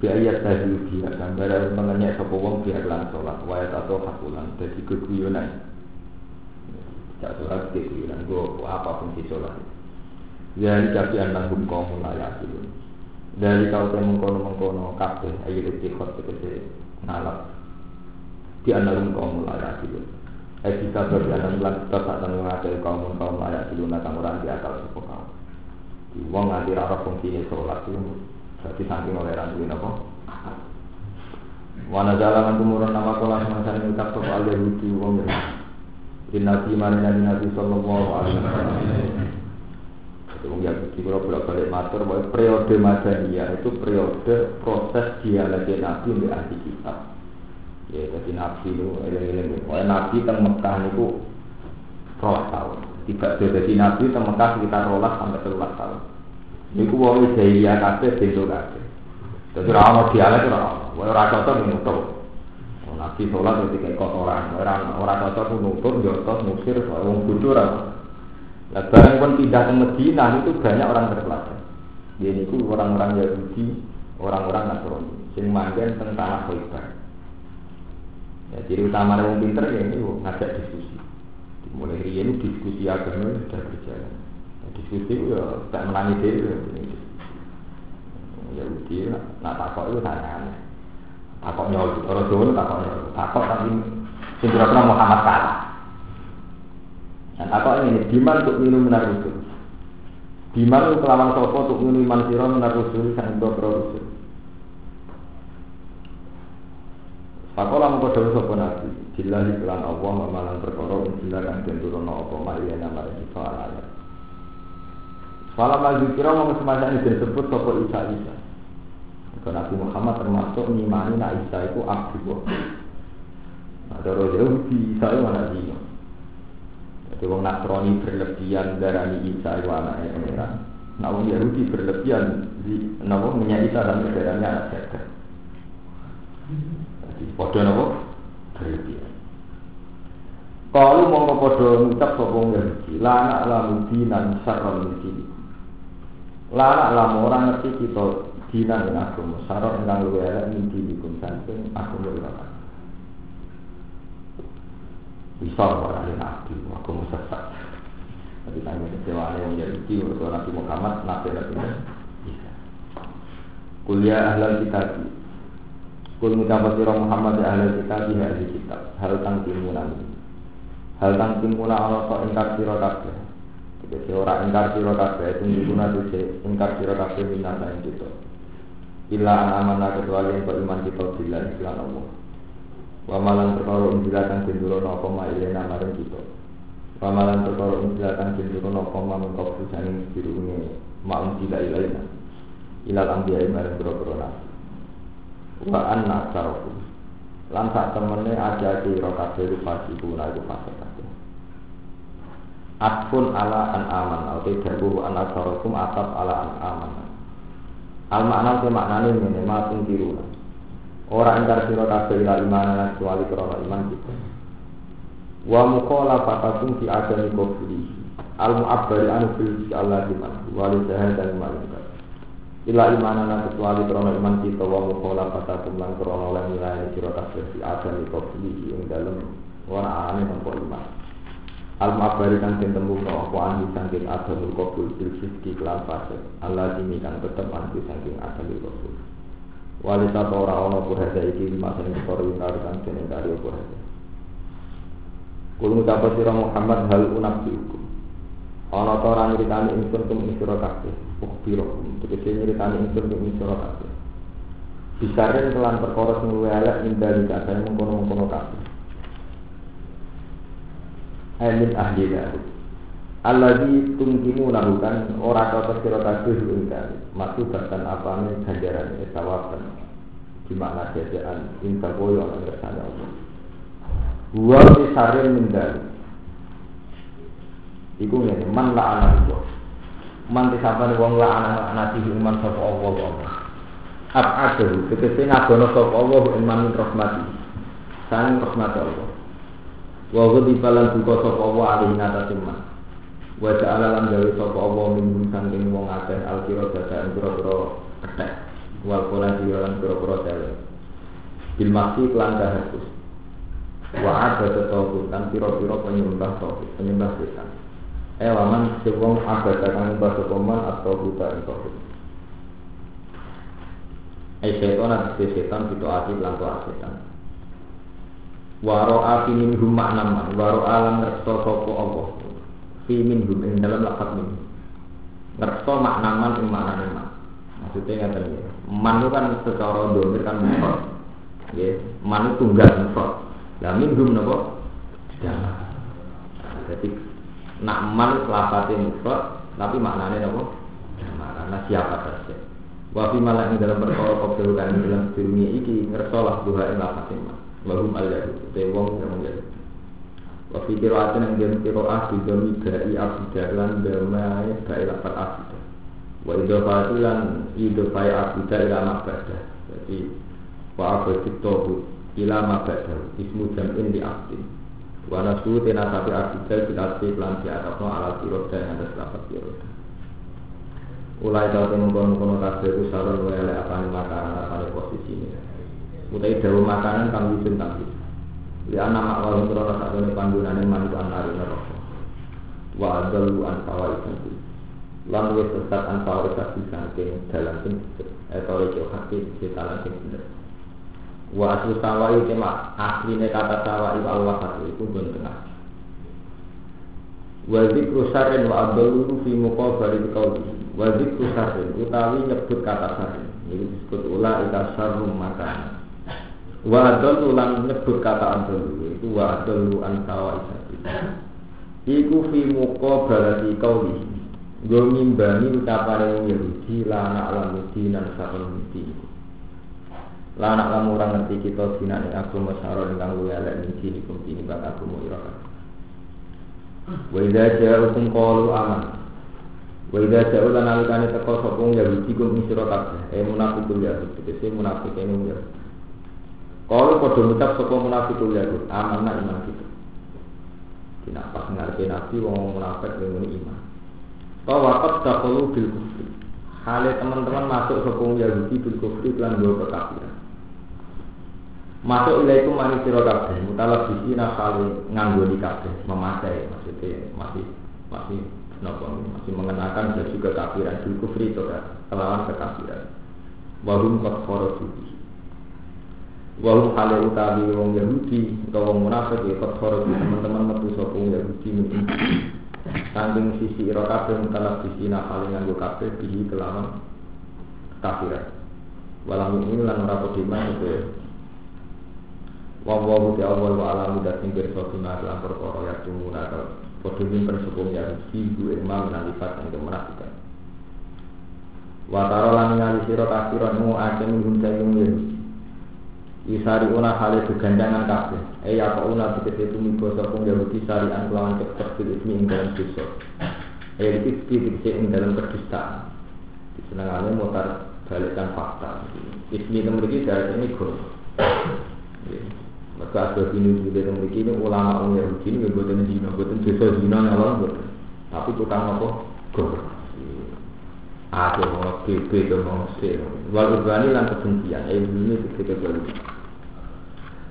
[SPEAKER 1] Biaya tadi dia gambar mengenai sopo wong biar lan sholat wayat atau hakulan jadi keguyonan. Cak sholat keguyonan go apa fungsi sholat. Dari tapi anak hum kaum layak itu. Dari kau teh mengkono mengkono kafe ayo istiqot tegese ngalap. Di anak hum kaum layak itu. Jika bagi anak bulan kita tak tahu ngakai kaum kaum layak itu natang orang di akal sopo kaum. Wong nganti rara fungsi sholat itu jadi saking oleh rantuin apa? Wana jalan tumurun nama kola semacam ini ucap soal Yahudi wong Di Nabi Marina di Nabi Sallallahu Alaihi Wasallam. Itu wong Yahudi kalau bolak balik matur bahwa periode Madaniyah itu periode proses dialog Nabi untuk ahli kitab. Ya, jadi Nabi itu, eling-eling, pokoknya Nabi teng Mekah itu rolas tahun. Tidak jadi Nabi teng Mekah sekitar rolas sampai telulas tahun. Niku wong jahiliyah kabeh bento kabeh. Dadi ora ono dialek ora ono. Wae ora cocok nutup. Nabi sholat itu kayak kotoran, orang orang cocok nutup, jotos, musir, wong bodoh ora. Barang pun pindah ke Medina itu banyak orang terpelajar. Dia itu orang-orang Yahudi, orang-orang Nasrani, sing manggen tentang Khaybar. Ya, jadi utama orang pinter ya ini ngajak diskusi. Mulai ini diskusi agama sudah berjalan. Diskusi ya tak menangi dia ya uji nak takok itu tanya takok nyol orang Jawa takok nyol. Takok tapi sendiri pernah Muhammad kalah. Nah takok ini diman untuk minum benar itu diman kelawan sopo untuk minum iman siro benar rusul sang dua Pakola mengko dawuh sapa nabi, Jilahi kelan Allah mamalan perkara injil kang den turunna apa mariya namare kita ala Malah maju kira mau semasa ini disebut sopo Isa Isa. Karena Nabi Muhammad termasuk nyimani nak Isa itu abdi Nah, cara Yahudi Isa itu mana dia? Jadi wong Nasrani berlebihan darani Isa itu anaknya pangeran. Nah, wong Yahudi berlebihan di minyak Isa dan darahnya anak Jadi podo nabo berlebihan. Kalau mau podo ngucap sopong Yahudi, lana lamu dinan sarron mungkin. Lala lama orang ngerti kita dina dengan agama Sarok dengan luwe elek mimpi dikum samping agama lama Bisa orang nabi, agama sesat. Tapi tanya kecewa yang Yahudi Untuk Nabi Muhammad, Nabi Nabi Kuliah ahlal Kul mutabat sira Muhammad ya ahlal kitab Ya ahli kitab Hal tang timuna Hal tang timuna Allah kok ingkar sira kabeh jadi orang ingkar siro kabeh itu diguna tuh ingkar siro kabeh minasa yang kita. Kecuali yang beriman kita bila iklan Allah. Wa malan perkara unjila kang dindurono apa ma ilena maring kita. Pamalan perkara insilatan jenturono koma mengkau saning dirungi ma'um tidak ilaina ilal ambiya nabi wa anna sarofu lan sak temene aja kira kabeh rupasi kuna iku fase kabeh. Atfun ala an aman atau dawu an asarokum atap ala an aman Al makna te maknane ngene matun tiruna Ora ingkar sira kabeh ila iman kecuali krana iman kita. Wa mukhalafatakum fi adami kufri. Al mu'abbari anu bil Allah iman wali dan malaikat ila imanana kecuali krono iman kita wa mukhola kata kumlan krono oleh nilai sira kabeh di adam iku ing dalem ora ane nopo iman. Al mabari kan den tembung apa andi saking adam kabul bil fiski kelan fase Allah dimi kan tetep andi saking adam kabul wali satu ora ono purhada iki masa ing perkara ingkar kan den ingkari purhada Kulung dapat sira Muhammad hal unabdiukum Ana ta ora nyritani ingsun kum ing sira kabeh. Ukbiro tegese nyritani ingsun kum ing sira kabeh. Bisarin kelan perkara sing luwih elek nindali kabeh mengkono-mengkono kabeh. Amin ahli dari Alladzi tumkimu lakukan ora kata sira kabeh ing kali. Maksud bahkan apane ganjaran sawaban. Di makna jajaan insa koyo ana ngersane Allah. Wa bisarin mindali Iku ngene, man la'ana Allah. Man disapane wong la'ana anati iman sapa Allah wa Allah. Ab'adahu, tegese ngadono sapa Allah iman min rahmati. Sang rahmat Allah. Wa ghadiba lan duka sapa Allah alih ngatasi man. Wa ja'ala lan gawe sapa Allah min sangking wong akeh alkira dadaan pira-pira kethek. Wal qur'an lan pira-pira tele. Bil masih lan kahakus. Wa ada tetawud kan pira-pira penyembah tauhid, penyembah setan. Eh, sewong abada kang bahasa koman atau buta itu. Eh setan atau setan itu ati lan setan. Waro api minhum maknaman, waro alam ngerso sopo Allah. Fi minhum ing dalam lakat min. Ngerso maknaman ing maknane man. Maksudnya nggak ya. Man itu kan secara domir kan mufrad. Ya, man tunggal mufrad. Lah? Tidak. Jadi nak man lafate mufrad tapi maknanya apa? Maknanya siapa saja. Wa fi ing dalam perkara kabeh kan dalam dunia iki ngersolah duha ing lafate man. Wa hum al yahud te wong sing yahud. Wa fi qira'atin ing dalam qira'ah di dami gai abidah lan damai gai lafat abidah. Wa idhofatu lan idhofai abidah ila mabadah. Jadi wa abadit ila mabadah. Ismu jam'in di abdin. Wana suhu tena sapi abidal bil asli lan di atapno ala kiroda yang ada selapat kiroda Ulai tau temu kono kono kabeh ku saron wae elek apane makanan apane posisi ini Utai dawa makanan kang wisun kang wisun Li ana makwal krono sakjane panggonane manut anari neraka. Wa adalu an fawaid Lan wis sesat an fawaid saking dalam sing etore jo hakik setalan sing bener Wa aslu sawai tema asline kata sawai wa Allah satu itu pun tengah. Wa zikru wa abdalu fi muqabali qauli. Wa zikru syarrin utawi nyebut kata syarrin. Ini disebut ula ika syarrum makan. Wa adalu lan nyebut kata adalu itu wa adalu an sawai satu. Iku fi muqabalati qauli. Gue ngimbani ucapane wong Yahudi la na'lamu dinan sakon dini. Lah anak kamu orang ngerti kita dina ning agama saro ingkang luwih elek ning dini kum dini bak agama ira Wa idza ja'ukum qalu aman. Wa idza ja'u lan alikane teko sapa Yahudi kum ing sira kabeh. Eh munafiqul Yahud tegese munafik ini ya. Kalau padha ngucap sapa munafiqul Yahud, amanah iman kita. Dina pas ngarepe nabi wong munafik ngene iman. Kau wakat dakulu bil kufri. Hale teman-teman masuk sopung Yahudi bil kufri lan. Masuk ilaikum mani sira kabeh, mutalab bisi nakali nganggoni kabeh, memakai maksudnya masih masih nopo masih mengenakan baju kekafiran bil kufri itu kan, kelawan kekafiran. Wahum kot khoro suci. Wahum hale utawi wong Yahudi atau wong munafik ya kot khoro teman-teman metu sapa wong Yahudi mungkin Sangking sisi ira kabeh mutalab bisi nakali nganggo kabeh bihi kelawan kekafiran. Walau ini lan ora pediman itu wa wa Allah wa alam dan sing pirsa bima lan perkara ya tumuna Padha nyimpen sepung Yahudi Bu Imam nalifat yang kemenafikan Wataro lan ngali sira kafiran mu akeh minhum sayyung Yahudi Isari una hale begandangan kabeh. Eh ya una tegese tumiba sapa Yahudi sarian kelawan cek bil ismi ing dalam dosa Eh iki tegese ing dalam kedustaan Disenengane mutar balikkan fakta. Ismi itu memiliki dari ini gol maka ada bini juga yang ini ulama orang Yahudi ini buatan zina, buatan dosa zina nyala buatan. Tapi tukang apa? Gor. Ada mau BB ke mau C. Walau berani lan kebencian. Ini ketika balik.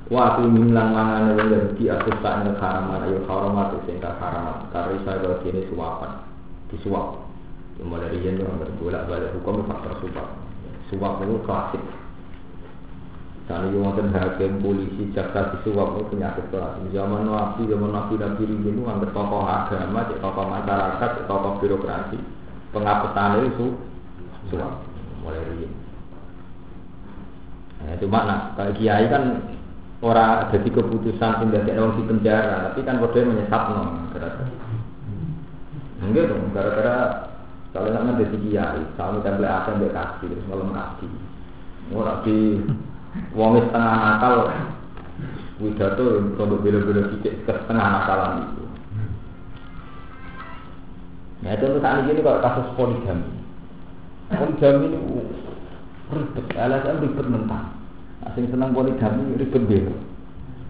[SPEAKER 1] Wah, aku milang mangan yang Yahudi aku tak ada haraman, ayo haramat sehingga haramat. Karena saya kalau sini suapan, disuap. Mulai yang bolak balik hukum faktor suap. Suap itu klasik. Karena yang wonten hakim, polisi, jaksa disuap itu penyakit kelas. Zaman nabi, zaman nabi nabi ini itu anggap tokoh agama, cek tokoh masyarakat, cek tokoh birokrasi. Pengapetan itu suap. Mulai dari Nah, cuma nah, kalau kiai kan orang jadi keputusan tidak ada di penjara, tapi kan bodoh menyesat non, gara-gara. Enggak dong, gara-gara kalau nak jadi kiai, kalau template akan berkasih, terus malam kasih. Orang di Wong setengah nakal widato untuk bela-bela sedikit ke setengah nakalan itu. Ya contoh saat ini kalau kasus poligami, poligami itu ribet, LSM ribet mentah. Asing senang poligami ribet belo.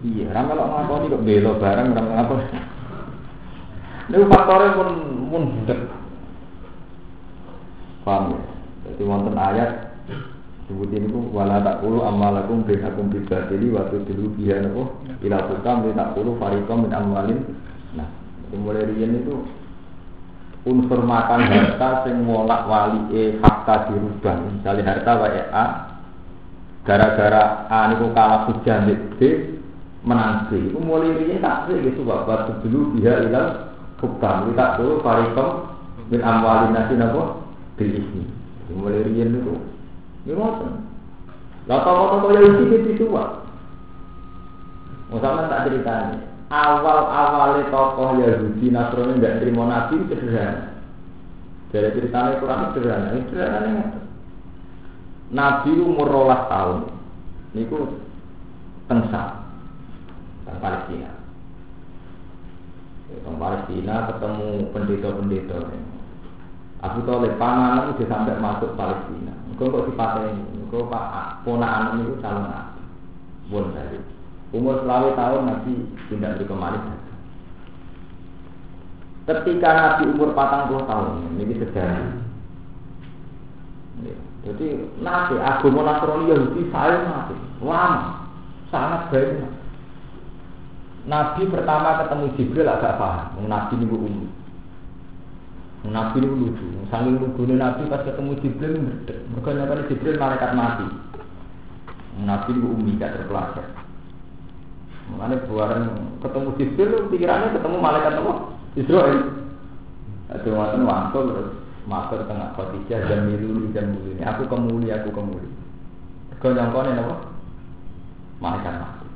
[SPEAKER 1] Iya, ramal kok ngakoni kok belo bareng ramal apa? Ini faktornya pun pun budak. Paham ya? Jadi wonten ayat sebutin itu wala tak puluh amalakum bin akum bisa jadi waktu dulu dia nopo ila tukam bin tak puluh farikom bin amalin nah mulai rian itu unsur makan harta sing molak wali e fakta dirubah. Misalnya harta wae a gara-gara a niku kalah hujan B menang B itu mulai tak gitu waktu dulu dia ila tukam bin tak puluh farikom bin amalin nasi nopo bil ismi. Mulai rian itu ngoten. Lah tokoh-tokoh Yahudi itu tua. Musamman tak ceritanya. Awal-awalnya tokoh Yahudi Nasrani tidak terima Nabi itu sederhana. Dari ceritanya kurang sederhana. Ini sederhana Nabi umur rolas tahun. Niku tengsa. Teng Palestina. Teng Palestina ketemu pendeta-pendeta. Abu Talib panganan itu sampai masuk Palestina. Kau kok dipateni, kau pak ponakan itu calon nabi, pun dari umur selawe tahun nabi tidak beri kembali. Ketika nabi umur patang puluh tahun, ini sejarah. Jadi nabi agama Nasrani Yahudi saya nabi lama, sangat baik. Nabi pertama ketemu Jibril agak paham, nabi ini umur. Nabi itu lucu, saking lucunya Nabi pas ketemu Jibril berdek. Mereka nyatakan Jibril malaikat mati. Nabi itu umi gak terpelajar. Mengenai buaran ketemu Jibril, pikirannya ketemu malaikat apa? Israel. Itu waktu waktu terus masuk tengah Khadijah dan milu dan ini. Aku kemuli, aku kemuli. Kau nyangkone apa? Malaikat mati.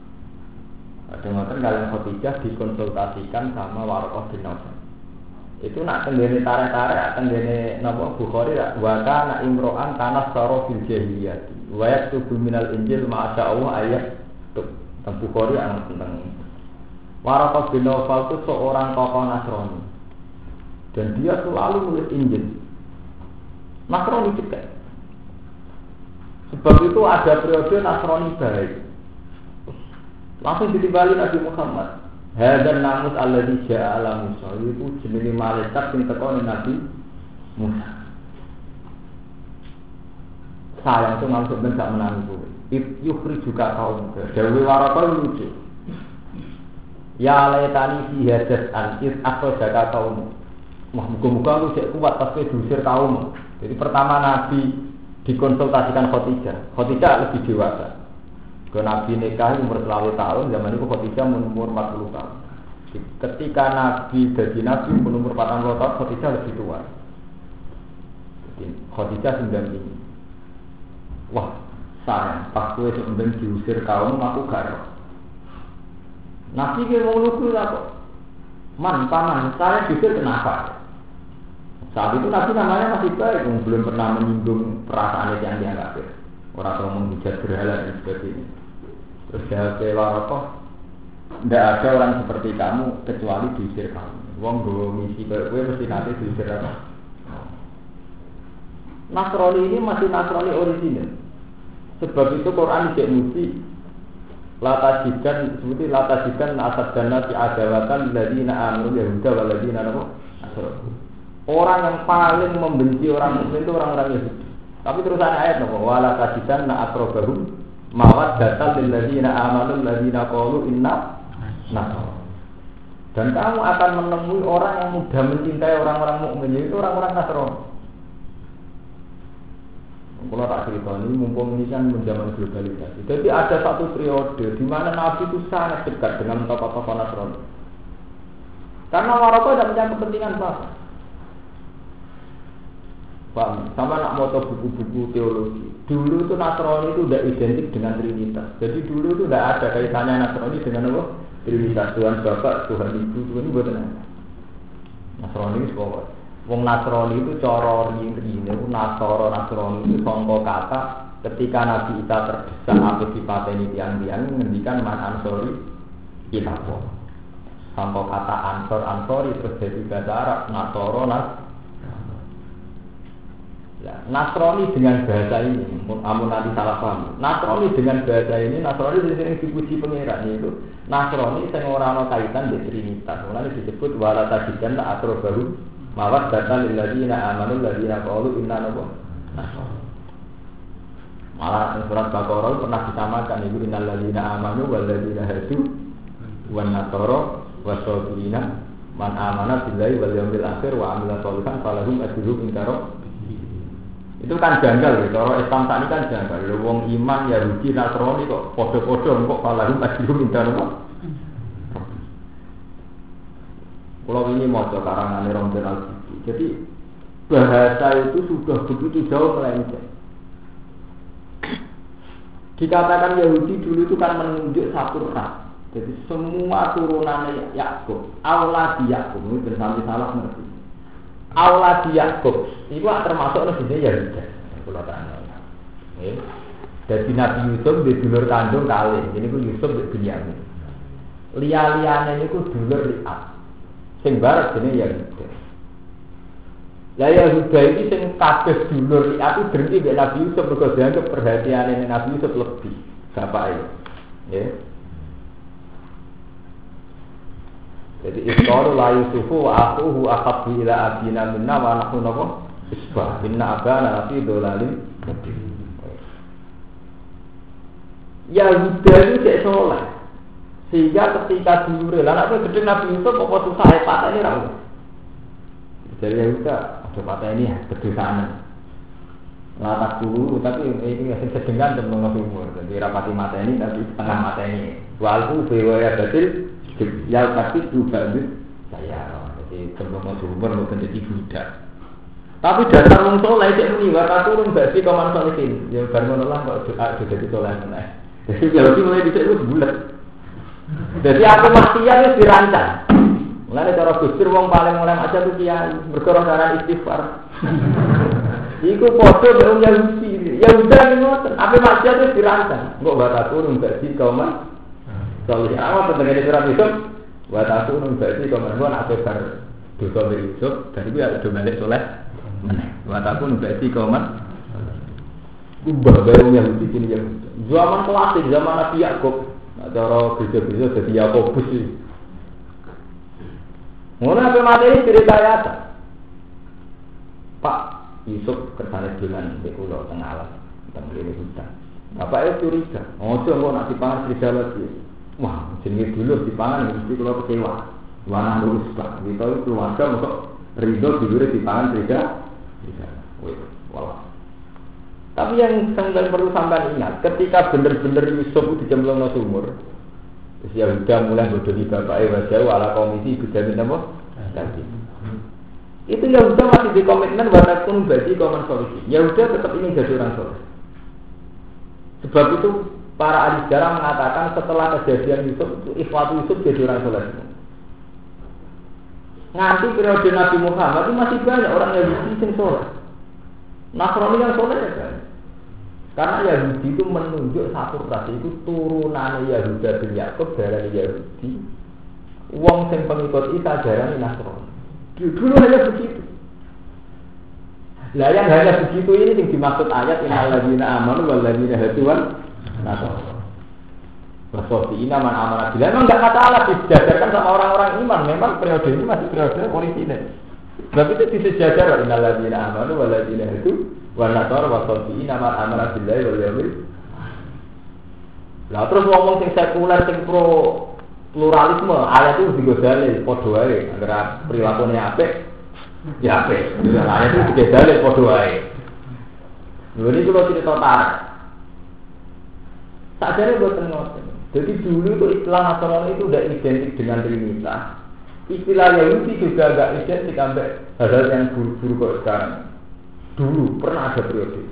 [SPEAKER 1] Ada ngoten kalian Khadijah dikonsultasikan sama Warokoh bin Nawfal itu nak tenggene tarik-tarik tenggene napa Bukhari wa kana imro'an tanah saro fil jahiliyah. Wa yaktubu minal injil ma Allah ayat tentang Bukhari yang tentang Warakah bin Nawfal itu seorang tokoh Nasrani. Dan dia selalu nulis Injil. Nasrani juga. Sebab itu ada periode Nasrani baik. Langsung ditimbali Nabi Muhammad Hadan namus Allah di ala Musa itu jenis malaikat yang tekon Nabi Musa. Sayang itu maksud ben gak menang itu. Yukri juga kaum ke. Dewi warakal lucu. Ya laitani fi hadas an akro jaga kaum. Wah muka-muka lu cek kuat pasti diusir kaum. Jadi pertama Nabi dikonsultasikan Khotijah. Khotijah lebih dewasa. Ke Nabi nikah umur selawe tahun, zaman itu Khadijah umur 40 tahun. Ketika Nabi jadi Nabi umur 40 tahun, Khadijah lebih tua. Jadi Khadijah 95. Wah, sayang, pas gue sebenarnya diusir kaum, aku gak Nabi dia mau lugu lah kok. Man, paman, saya juga kenapa? Saat itu Nabi namanya masih baik, belum pernah menyinggung perasaan yang dia kafir. Orang tua menghujat berhala dan sebagainya. Terus keluar apa? Tidak ada orang seperti kamu kecuali diusir kamu. Wong gue misi gue mesti nanti diusir apa? Nasrani ini masih Nasrani original. Sebab itu Quran tidak mesti lata jidan seperti lata jidan asad dana si adawatan ladina amru yahuda waladina nabo Orang yang paling membenci orang muslim itu orang-orang Yahudi. Tapi terusan ayat nopo wala tajidan na mawat datal lil ladina amanu ladina qalu inna nasara. Dan kamu akan menemui orang yang mudah mencintai orang-orang mukmin itu orang-orang Nasrani. Kalau tak cerita ini mumpung ini kan menjaman globalisasi. Jadi ada satu periode di mana Nabi itu sangat dekat dengan tokoh-tokoh Nasrani. Karena Maroko tidak punya kepentingan apa. Bang, sama nak moto buku-buku teologi. Dulu itu Nasrani itu tidak identik dengan Trinitas. Jadi dulu itu tidak ada kaitannya Nasrani dengan apa? Trinitas Tuhan Bapak, Tuhan Ibu, Tuhan Ibu buatan Nasrani itu sekolah. Wong Nasrani itu coro itu Nasoro Nasrani itu songko kata ketika Nabi Isa terdesak apa ini tiang-tiang menghentikan man ansori kita Songko kata ansor ansori terus jadi bahasa Arab Nasoro Nas Nasrani dengan bahasa ini, kamu nanti salah paham. Nasrani dengan bahasa ini, Nasrani sering dipuji pengirat itu. Nasrani yang orang kaitan dengan Trinitas. Mulai disebut wala tajidan la atro baru mawat data lilladina amanu ladina qalu inna nabo. Malah surat Baqarah pernah disamakan itu innal ladina amanu wal ladina hadu wan nasara wasabina man amana billahi wal yawmil akhir wa amila sholihan falahum ajruhum inda itu kan janggal gitu. Orang Islam tadi kan janggal. Lho wong iman ya rugi Nasrani kok podo-podo kok malah masih minta nopo. Kalau ini mau karangan Rombel al Jadi bahasa itu sudah begitu jauh melenceng. Dikatakan Yahudi dulu itu kan menunjuk satu ras. Jadi semua turunannya Yakub, Allah di Yakub, ini bersama salah ngerti. Allah di Yakub, itu termasuk lebihnya Yahuda. Kalau tanya. Jadi Nabi Yusuf di dulur kandung kali, ini ku Yusuf di Binyamin. Lia-liane ini ku dulur liat. Sing barat ini Yahuda. Lah Yahuda ini sing kabeh dulur liat itu berhenti di Nabi Yusuf dianggap perhatian ini Nabi Yusuf lebih. Bapaknya. Ya. Jadi istoru la Yusufu wa akuhu ahabbu ila abina minna wa nahnu napa? Isbah. Inna abana nafi dolalin Ya Yuda itu cek soleh. Sehingga ketika dulu lah anak gede Nabi Yusuf apa susah ya patah ini ramu. Jadi ya udah ada patah ini ya kedosaan. Latak dulu tapi ini yang sedengan dan mengenai umur. Jadi rapati mata ini tapi setengah mata ini. Walhu bewaya batil ya tapi juga saya jadi sebelum sumber mau jadi budak. Tapi dasar wong soleh cek muni turun gak sih kaman solihin ya bar ngono lah kok doa jadi soleh meneh jadi kalau sih mulai dicek wis bulat jadi aku maksiat wis dirancang. Mulai cara gusir wong paling mulai aja tuh kiai berkorong karena istighfar. Iku podo dong yang ya udah ngoten, apa maksiat wis dirancang. Kok turun gak sih Soalnya apa tentang surat Yusuf? Wa aku nun berarti kau menurut nak bar dosa dari Yusuf dan itu ya udah balik soleh. Wa aku nun berarti kau men ubah yang di sini yang zaman klasik zaman Nabi Yakub. Cara gereja-gereja jadi Yakobus sih. Mulai apa materi cerita ya Pak Yusuf kersane dolan di pulau tengah tentang ini hutan. Bapak itu curiga, oh coba nak dipangan serigala lagi. Wah, jenenge dulu dipangan mesti kalau kecewa. Wana lurus pak, kita itu keluarga masuk ridho dulu dipangan tidak. Tidak. Walah. Tapi yang sampai perlu sampai ingat, ketika benar-benar Yusuf ke sumur, terus ya udah mulai bodohi bapak wajah ala komisi minta apa? Tadi. Itu ya udah masih di komitmen watakun bagi komen solusi. Ya udah tetap ini jadi orang soleh. Sebab itu Para ahli sejarah mengatakan setelah kejadian Yusuf itu Ikhwatu Yusuf jadi orang soleh. nganti periode Nabi Muhammad itu masih banyak orang Yahudi yang soleh. Nasrani yang soleh ya kan? Karena Yahudi itu menunjuk satu ras itu turunan Yahuda bin Yakub dari Yahudi. Wong sing pengikut Isa darani Nasrani. Dulu hanya begitu. Lah yang hanya begitu ini yang dimaksud ayat innal ladzina amanu wal ladzina Wasofi ini aman amanah bila memang nggak masalah disejajarkan sama orang-orang iman. Memang periode ini masih periode polisi nih. Sebab itu disejajar innal ladzina amanu wal ladzina hatu wan nasara wasofi ini aman amanah bila wal yaumil Lah terus ngomong sing sekuler sing pro pluralisme ayat itu digodali padha wae agar perilakunya apik Ya apa? Ayat itu tiga dalil podo wae. Ini kalau cerita tarik. Sadar buat ngoten. Jadi dulu itu istilah nasional itu udah identik dengan Trinitas. Istilah Yahudi juga agak identik sampai hal-hal yang buruk-buruk kok sekarang. Dulu pernah ada periode.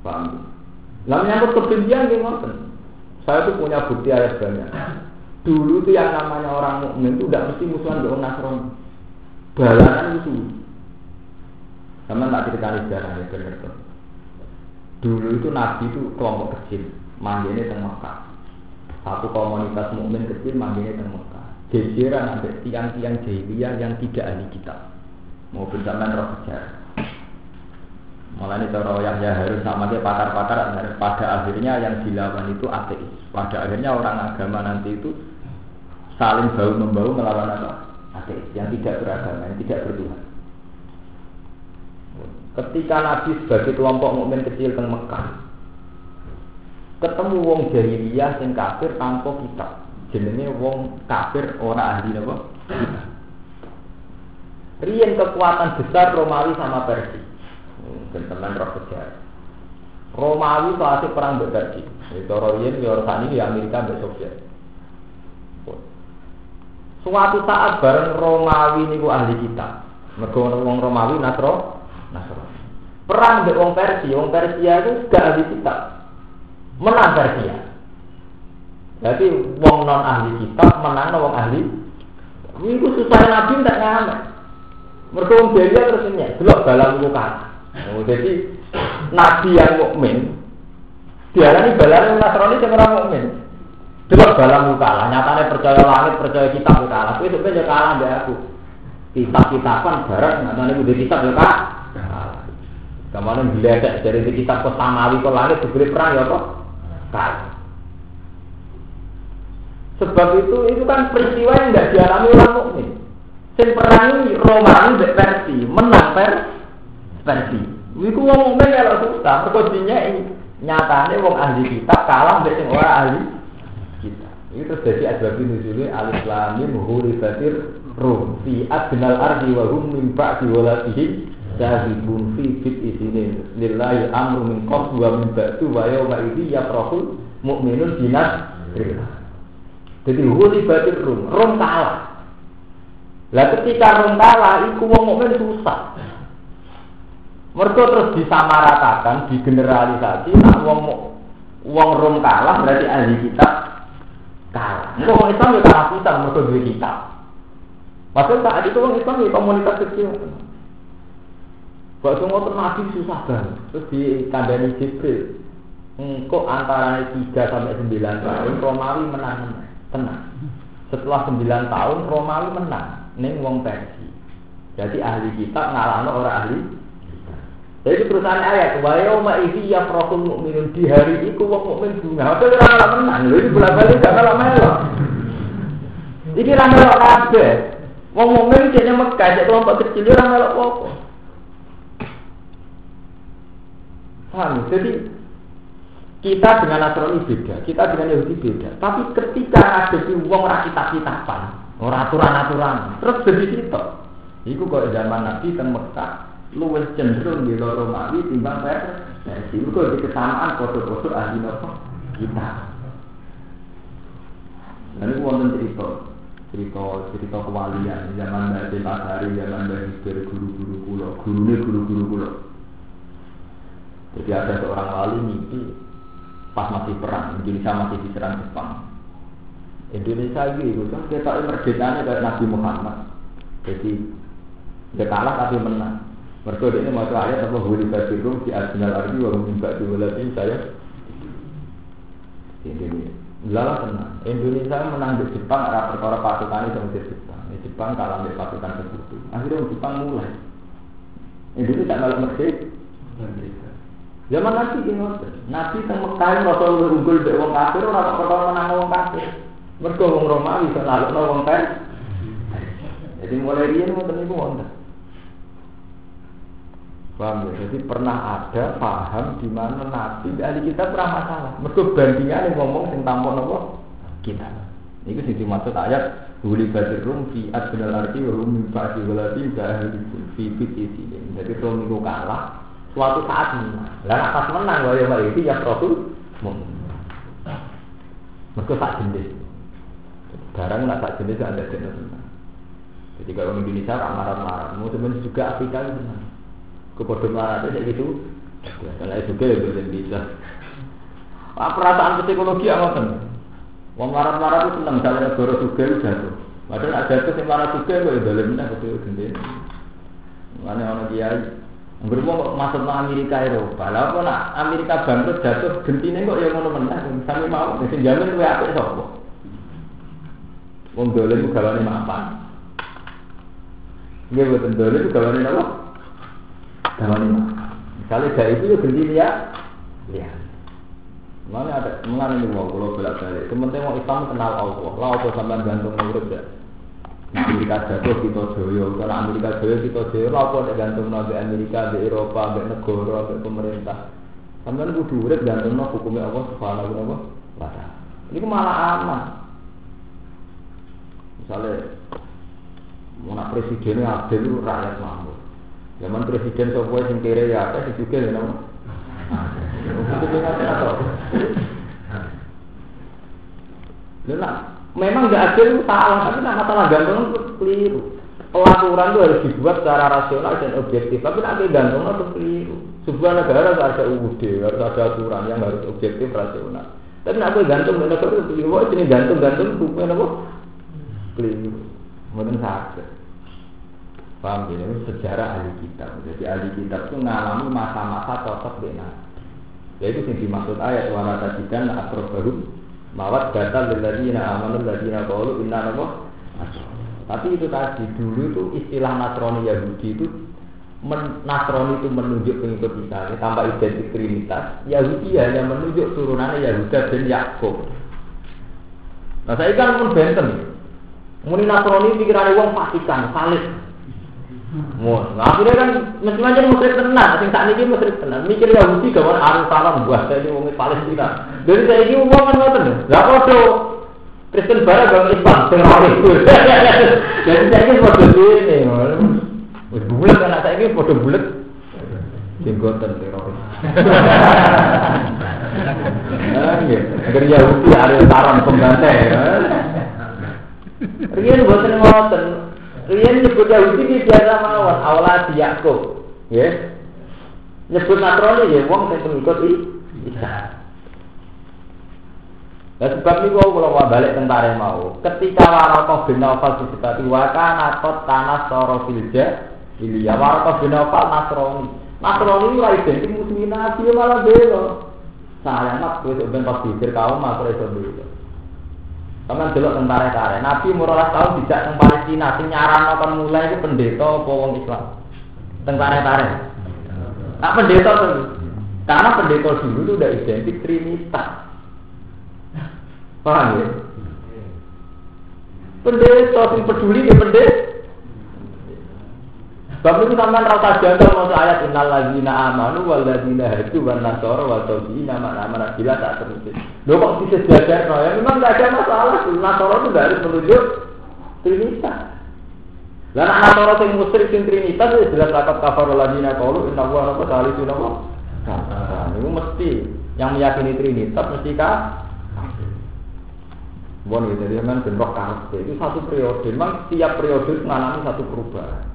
[SPEAKER 1] Paham? Nah menyangkut kebencian gimana? Saya tuh punya bukti ayat banyak. Dulu tuh yang namanya orang mukmin itu tidak mesti musuhan dengan Nasrani. Balanan itu. Sama tak cerita sejarah ya benar tuh. Dulu itu Nabi itu kelompok kecil, manggilnya tengah Mekah. Satu komunitas mukmin kecil manggilnya tengah Mekah. Gejeran ada tiang-tiang jahiliyah yang tidak ahli kitab. Mau zaman roh sejarah. Malah ini cara yang ya harus sama dia pakar-pakar pada akhirnya yang dilawan itu ateis. Pada akhirnya orang agama nanti itu saling bau membau melawan apa? Ateis yang tidak beragama, yang tidak bertuhan. Ketika Nabi sebagai kelompok mukmin kecil teng Mekah, ketemu wong jahiliyah sing kafir tanpa kitab. Jenenge wong kafir ora ahli napa? Rian kekuatan besar Romawi sama Persia. Dan teman roh sejarah. Romawi itu perang berpergi. Itu Rian, ya ini di Amerika dan Soviet. Suatu saat bareng Romawi niku ahli kita. Mergo wong Romawi Nasro. Perang mbek wong Persia, wong Persia itu gak ahli kita. Menang Persia. Jadi wong non ahli kita menang wong ahli. Ini susah Nabi tidak ngamen. Mergo wong dia terus ini, delok dalam luka. Oh, jadi Nabi yang mukmin diarani balane Nasrani sing ora mukmin. Coba dalam kalah, nyatanya percaya langit, percaya kitab kalah. Itu sebenarnya kalah deh aku. Kitab kitaban barat, nyatanya udah kitab ya. Kemarin diledek dari kitab ke samawi ke langit diberi perang ya kok. Kalah. Sebab itu itu kan peristiwa yang tidak dialami orang mukmin. Sing perangi Romawi mbek versi, menang per versi. Iku wong mukmin kalau susah, ini nyatane wong ahli kitab kalah mbek sing ora ahli ini terjadi asbab nuzulnya alif lam mim hurifatir rum fi adnal ardi wa hum min ba'di jahibun fi fit isinin lillahi amru min qabl wa min ba'du wa yawma idhi yafrahul mu'minun binas jadi hurifatir rum rum kalah lah ketika rum kalah iku wong mukmin susah mereka terus disamaratakan digeneralisasi nah wong wong rum kalah berarti ahli kitab kalah. Enggak orang Islam ya kalah kita mereka duit kita. Maksudnya saat itu orang Islam ya komunitas kecil. Kok semua nabi susah banget. Terus di kandani Jibril. Engkau antara 3 sampai 9 tahun Romawi menang tenang. Setelah 9 tahun Romawi menang. Neng wong Persi. Jadi ahli kita ngalahno orang ahli jadi perusahaan ayat, wa yauma idzi yafrahul mu'minun di hari itu wong mukmin bunga. Apa ora menang. Lho iki bola-bali gak malah melok. Iki ra melok kabeh. Wong mukmin jane Mekah, jek kelompok kecil ora melok apa. Paham? Jadi kita dengan Nasrani beda, kita dengan Yahudi beda. Tapi ketika ada di wong ora kitab-kitaban, ora aturan-aturan, terus jadi situ. Iku kok zaman Nabi kan Mekah, luwes cenderung di Romawi timbang versi. Mereka di kesamaan foto-foto ahli nopo kita. Dan itu wonten cerita, cerita cerita kewalian zaman Mbak Pasari, zaman Mbak Hibir, guru-guru kulo, gurunya guru-guru kulo. Jadi ada seorang wali mimpi pas masih perang, Indonesia masih diserang Jepang. Indonesia itu kan kita merdekanya kayak Nabi Muhammad. Jadi dia kalah tapi menang. Mereka ini masuk ayat apa huri basirum di arsenal ardi wa mimba diwalatin saya. Indonesia. Lala tenang. Indonesia menang di Jepang arah perkara pasukan sama di Jepang. Di Jepang kalah di pasukan tersebut. Akhirnya Jepang mulai. Indonesia tak malah merdeka. Zaman Nabi ini Nabi teng Mekah Rasul unggul dek wong kafir ora kok perkara menang wong kafir. Mergo wong Romawi iso nalukno wong kafir. Jadi mulai riyen ngoten niku wonten. Paham ya? Jadi pernah ada paham di mana Nabi ahli kita pernah masalah. Mergo bandingan ngomong sing tampon apa? Kita. Ini sing dimaksud ayat Huli badir rum fi adnal arti wa rum min ba'di walati jahil fi biti Jadi rum itu kalah suatu saat menang. Dan pas menang wa yauma itu ya Rasul Mereka tak jenis. Barang nak tak jenis ada jenis senang. Jadi kalau Indonesia marah-marah, teman juga Afrika itu senang. Kepada marah itu gitu. Karena itu juga ya bisa. Ah, perasaan psikologi apa Wong marah-marah itu senang, misalnya negara juga jatuh. Padahal ada itu marah juga, kok dalam ini aku gede. Mana orang kiai, Berumur masuk ke Amerika Eropa, lah apa nak Amerika bangkrut jatuh gentine kok yang ngono menang, sampe mau sing jamin kowe apik sapa? Wong dolen gawane mapan. Nggih boten dolen gawane napa? Gawane mapan. Misalnya gak itu ya gentine ya. Lihat. Mana ada, mana ini mau kalau belak balik. Sementara mau Islam kenal Allah. Lah apa sampai gantung urip ya? Amerika jatuh kita joyo, karena Amerika joyo kita. Lah apa ada gantung nabi Amerika, di Eropa, di negara, di pemerintah. Sampai kudu urip gantung nabi hukumnya Allah subhanahu wa taala. Ini malah aman. Misalnya mau presidennya adil rakyat makmur. Zaman presiden sopo sing kere ya, apa sih juga ya nama. Nah, memang nggak adil itu salah, tapi nah masalah gantung itu keliru. Pelaturan itu harus dibuat secara rasional dan objektif, tapi nanti gantung itu keliru. Sebuah negara harus ada UUD, harus ada aturan yang harus objektif rasional. Tapi nanti gantung negara itu keliru, ini gantung-gantung bukan apa? Keliru, mungkin sakit. Paham ya? Ini sejarah ahli kitab. Jadi ahli kitab itu mengalami masa-masa cocok dengan Yaitu yang dimaksud ayat wa tajidan baru mawat data lilladzina amanu ladzina qalu inna nama Tapi itu tadi dulu itu istilah Nasrani Yahudi itu men, Nasrani itu menunjuk pengikut Isa tanpa identik Trinitas. Yahudi hanya menunjuk turunannya Yahuda dan Yakub. Nah saya kan pun benten. Muni Nasrani pikirannya uang Vatikan, salib. Mun, nah, akhirnya kan mesti macam musyrik tenan, sing saat ini musyrik tenan. Mikir Yahudi kawan arus salam buat saya ini wong Palestina. Dari saya ini uang kan ngoten. Lah podo Kristen barat bang Islam teroris. Jadi saya ini podo ini. Wis bulat kan saya ini podo bulat. Jenggotan teroris. Nah, Agar Yahudi arus salam pembantai. Riyen boten ngoten, Rian nyebut Yahudi di biasa mawon awalnya di Yakub, ya. Nyebut Nasrani ya, wong yang pengikut Isa. Nah, sebab ini kalau mau balik tentara mau, ketika Warokoh bin Nawfal disebut waka nakot tanah soro filja, Ilya Warokoh bin Nawfal Nasrani. Nasrani lah identik muslimin Nabi malah belo. Saya nak gue sebentar pikir kaum aku itu belo. Sama dulu tentara tentara. Nabi murah tahun tidak teng Palestina. Sing akan mulai itu pendeta apa Islam. Tentara tentara. Nah pendeta tuh. Karena pendeta dulu itu udah identik Trinitas. Paham ya? Pendeta sing peduli di pendeta. Sebab itu sampean rasa janggal masuk ayat innal ladzina amanu wal ladzina hadu wan nasara wa tawbina mana mana bila tak terus. Lho kok bisa jajar no? Ya memang tidak ada masalah. Nasara itu tidak harus Trinitas. Lah nak nasara sing musyrik sing Trinitas ya jelas kafar ladzina qalu inna wa rabbul salisu nama. Itu mesti yang meyakini Trinitas mesti kah? Bon, jadi memang bentrok karakter itu satu periode. Memang tiap periode mengalami satu perubahan.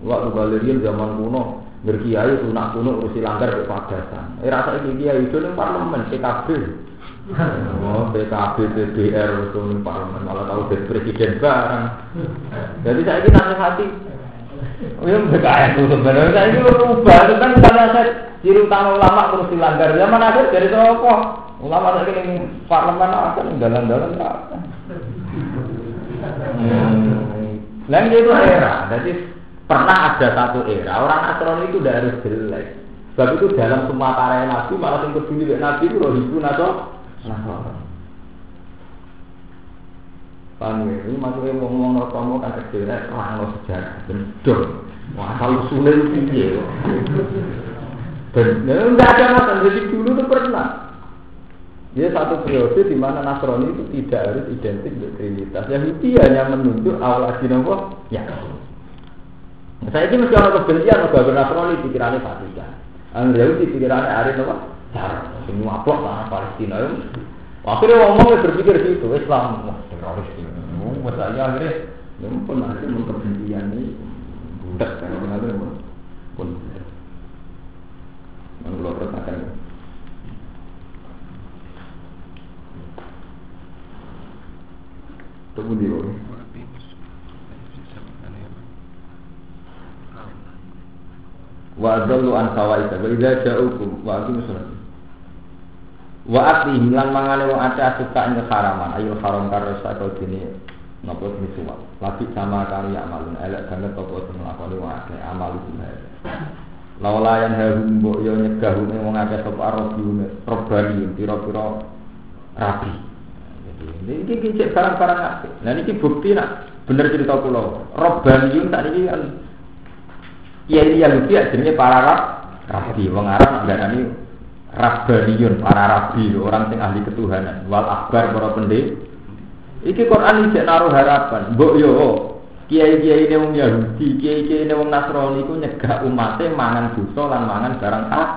[SPEAKER 1] Waktu Galerian zaman kuno, berkiai tunak kuno urusi langgar ke pagasan. Eh rasa iki kiai itu ning parlemen PKB. Oh, PKB, PBR itu ning parlemen malah tahu jadi presiden bareng. Jadi saya ini hati. Oh ya BKN itu sebenarnya saya ini berubah itu kan karena saya ciri utama ulama terus dilanggar zaman akhir dari apa? Ulama saya ini parlemen apa nih dalam-dalam apa? Hmm. Lain itu era, jadi pernah ada satu era orang Nasrani itu tidak harus jelek. Sebab itu dalam semua karya Nabi malah yang peduli Nabi itu roh itu Nasrani. Paham ya? Ini maksudnya ngomong no kamu kan kecil, orang no sejarah, bendur. Wah, kalau sulit itu ya. Dan enggak ada masalah, jadi dulu itu pernah. Dia satu periode di mana Nasrani itu tidak harus identik dengan Trinitas. Yahudi hanya menunjuk awal Adinawah, ya. Saya ini mesti orang kebencian, orang Nasrani pikirannya Vatikan. Orang Yahudi pikirannya Arif apa? Cara, semua blok lah Palestina. Akhirnya ngomong berpikir gitu, Islam, wah teroris ini. Oh, masalahnya akhirnya, ya pun nanti mau ini, budak kan, akhirnya pun. Yang belum terus Tunggu di bawah. Wa adallu an sawaika wa idza ja'ukum wa aqimus shalah. Wa aqihim lan mangane wong ate suka ing haraman ayo haram karo saka dene napa jenis suwak. Lagi sama kali amalun elek banget apa sing nglakoni wong akeh amal itu. Laula yang harum mbok yo nyegah wong akeh sapa arabi robani pira-pira rabi. Ini iki cek barang-barang apik. Nah niki bukti nak bener cerita kula. Robaniun tak niki kan kiai Yahudi jenenge para rab rabi. Wong Arab ndarani Rabbaniyun, para rabi, orang sing ahli ketuhanan. Wal akbar para pendek. Iki Quran iki naruh harapan. Mbok yo kiai-kiai ini wong Yahudi, kiai-kiai ini wong Nasrani iku nyegah umatnya mangan dosa lan mangan barang ah.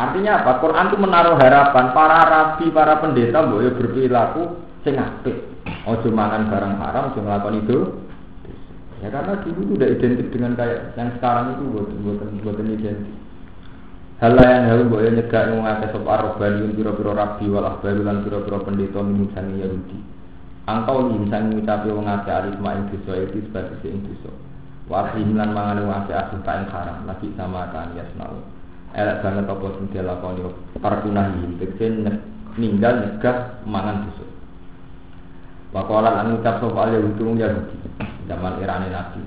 [SPEAKER 1] Artinya apa? Quran itu menaruh harapan para rabi, para pendeta mbok yo berperilaku sing apik. Ojo mangan barang haram, ojo nglakoni itu. Ya karena dulu itu udah identik dengan kayak yang sekarang itu buat buat buat identik. Hal lain hal boleh nyegah yang ngake sop arobaniun piro-piro rabi wal ahbari lan piro-piro pendeta minusani Yahudi. Angkau minusani ngucapi wong ngake alif ma'in dosa itu sebagai ing dosa. Wafihim lan mangan wong ngake asli kain haram lagi sama kan yasnau. Elek banget apa sing dilakoni parkunahi tegese ninggal nyegah mangan dosa. Wakolan lan ngucap sop al Yahudi Yahudi zaman irane Nabi.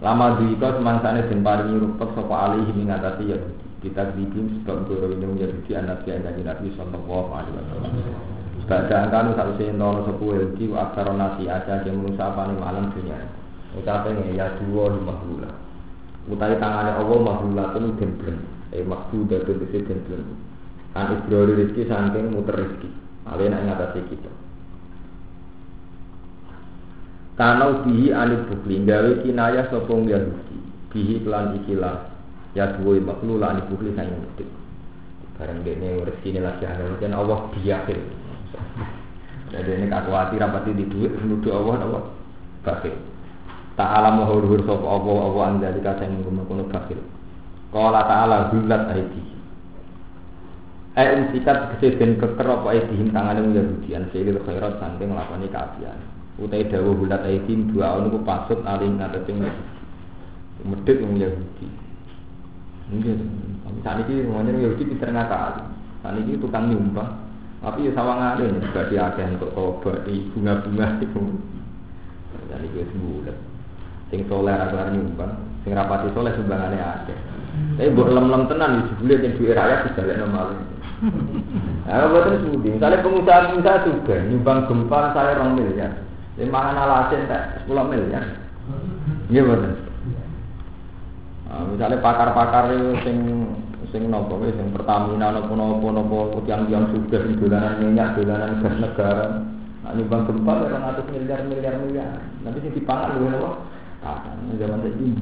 [SPEAKER 1] Lama duika semangsane den paringi rupek sapa alih mengatasi Yahudi. Kita bikin sebab guru ini menjadi anak yang dari Nabi Sallallahu Alaihi Wasallam. Badan kan harusnya nol sepuluh Yahudi akar nasi aja yang menusa nih malam dunia. Ucapnya ya dua lima bulan. Utai tangannya Allah mahula itu gemblen. Eh maksud dari itu gemblen. An ibrori rezeki saking muter rezeki. Alih nak ngatasi kita. Karena bihi anil bukli gawe kinayah sopong Yahudi bihi pelan ikilah ya dua maklu lah anil bukli saya mudik bareng ini rezeki ini lagi ada dan Allah biakhir jadi ini kakuati rapati di duit menuduh Allah Allah bakil tak alam mahur sop Allah Allah anda dikasih menggunakan bakil kalau ta'ala hulat aidi. Eh umsikat kesedihan keker apa aidihim tangannya Yahudi an fi'lil khairat saking nglakoni kaapian utai dawuh hulat aidim dua tahun itu pasut aling ngatasing medit wong Yahudi. Mungkin saat ini semuanya Yahudi pinter ngakal saat ini tukang nyumbang. Tapi ya sawang ada nih juga di akeh untuk tobat di bunga-bunga itu. Saat ini sebulan sing soleh rasa nyumbang. Sing rapati soleh sumbangannya ada. Tapi buat lem-lem tenan di sebulan yang duit rakyat lihat normal. Nah, buatan sudi. Misalnya pengusaha-pengusaha juga nyumbang gempa saya orang miliar. Lima alasin tak sepuluh miliar. Iya betul. Nah, misalnya pakar-pakar itu sing sing nopo sing Pertamina nopo nopo nopo yang yang sudah dolanan minyak dolanan gas negara. Nah, nyumbang gempa orang atas miliar miliar miliar. Nanti sing dipangan lu nopo. Ah, zaman ini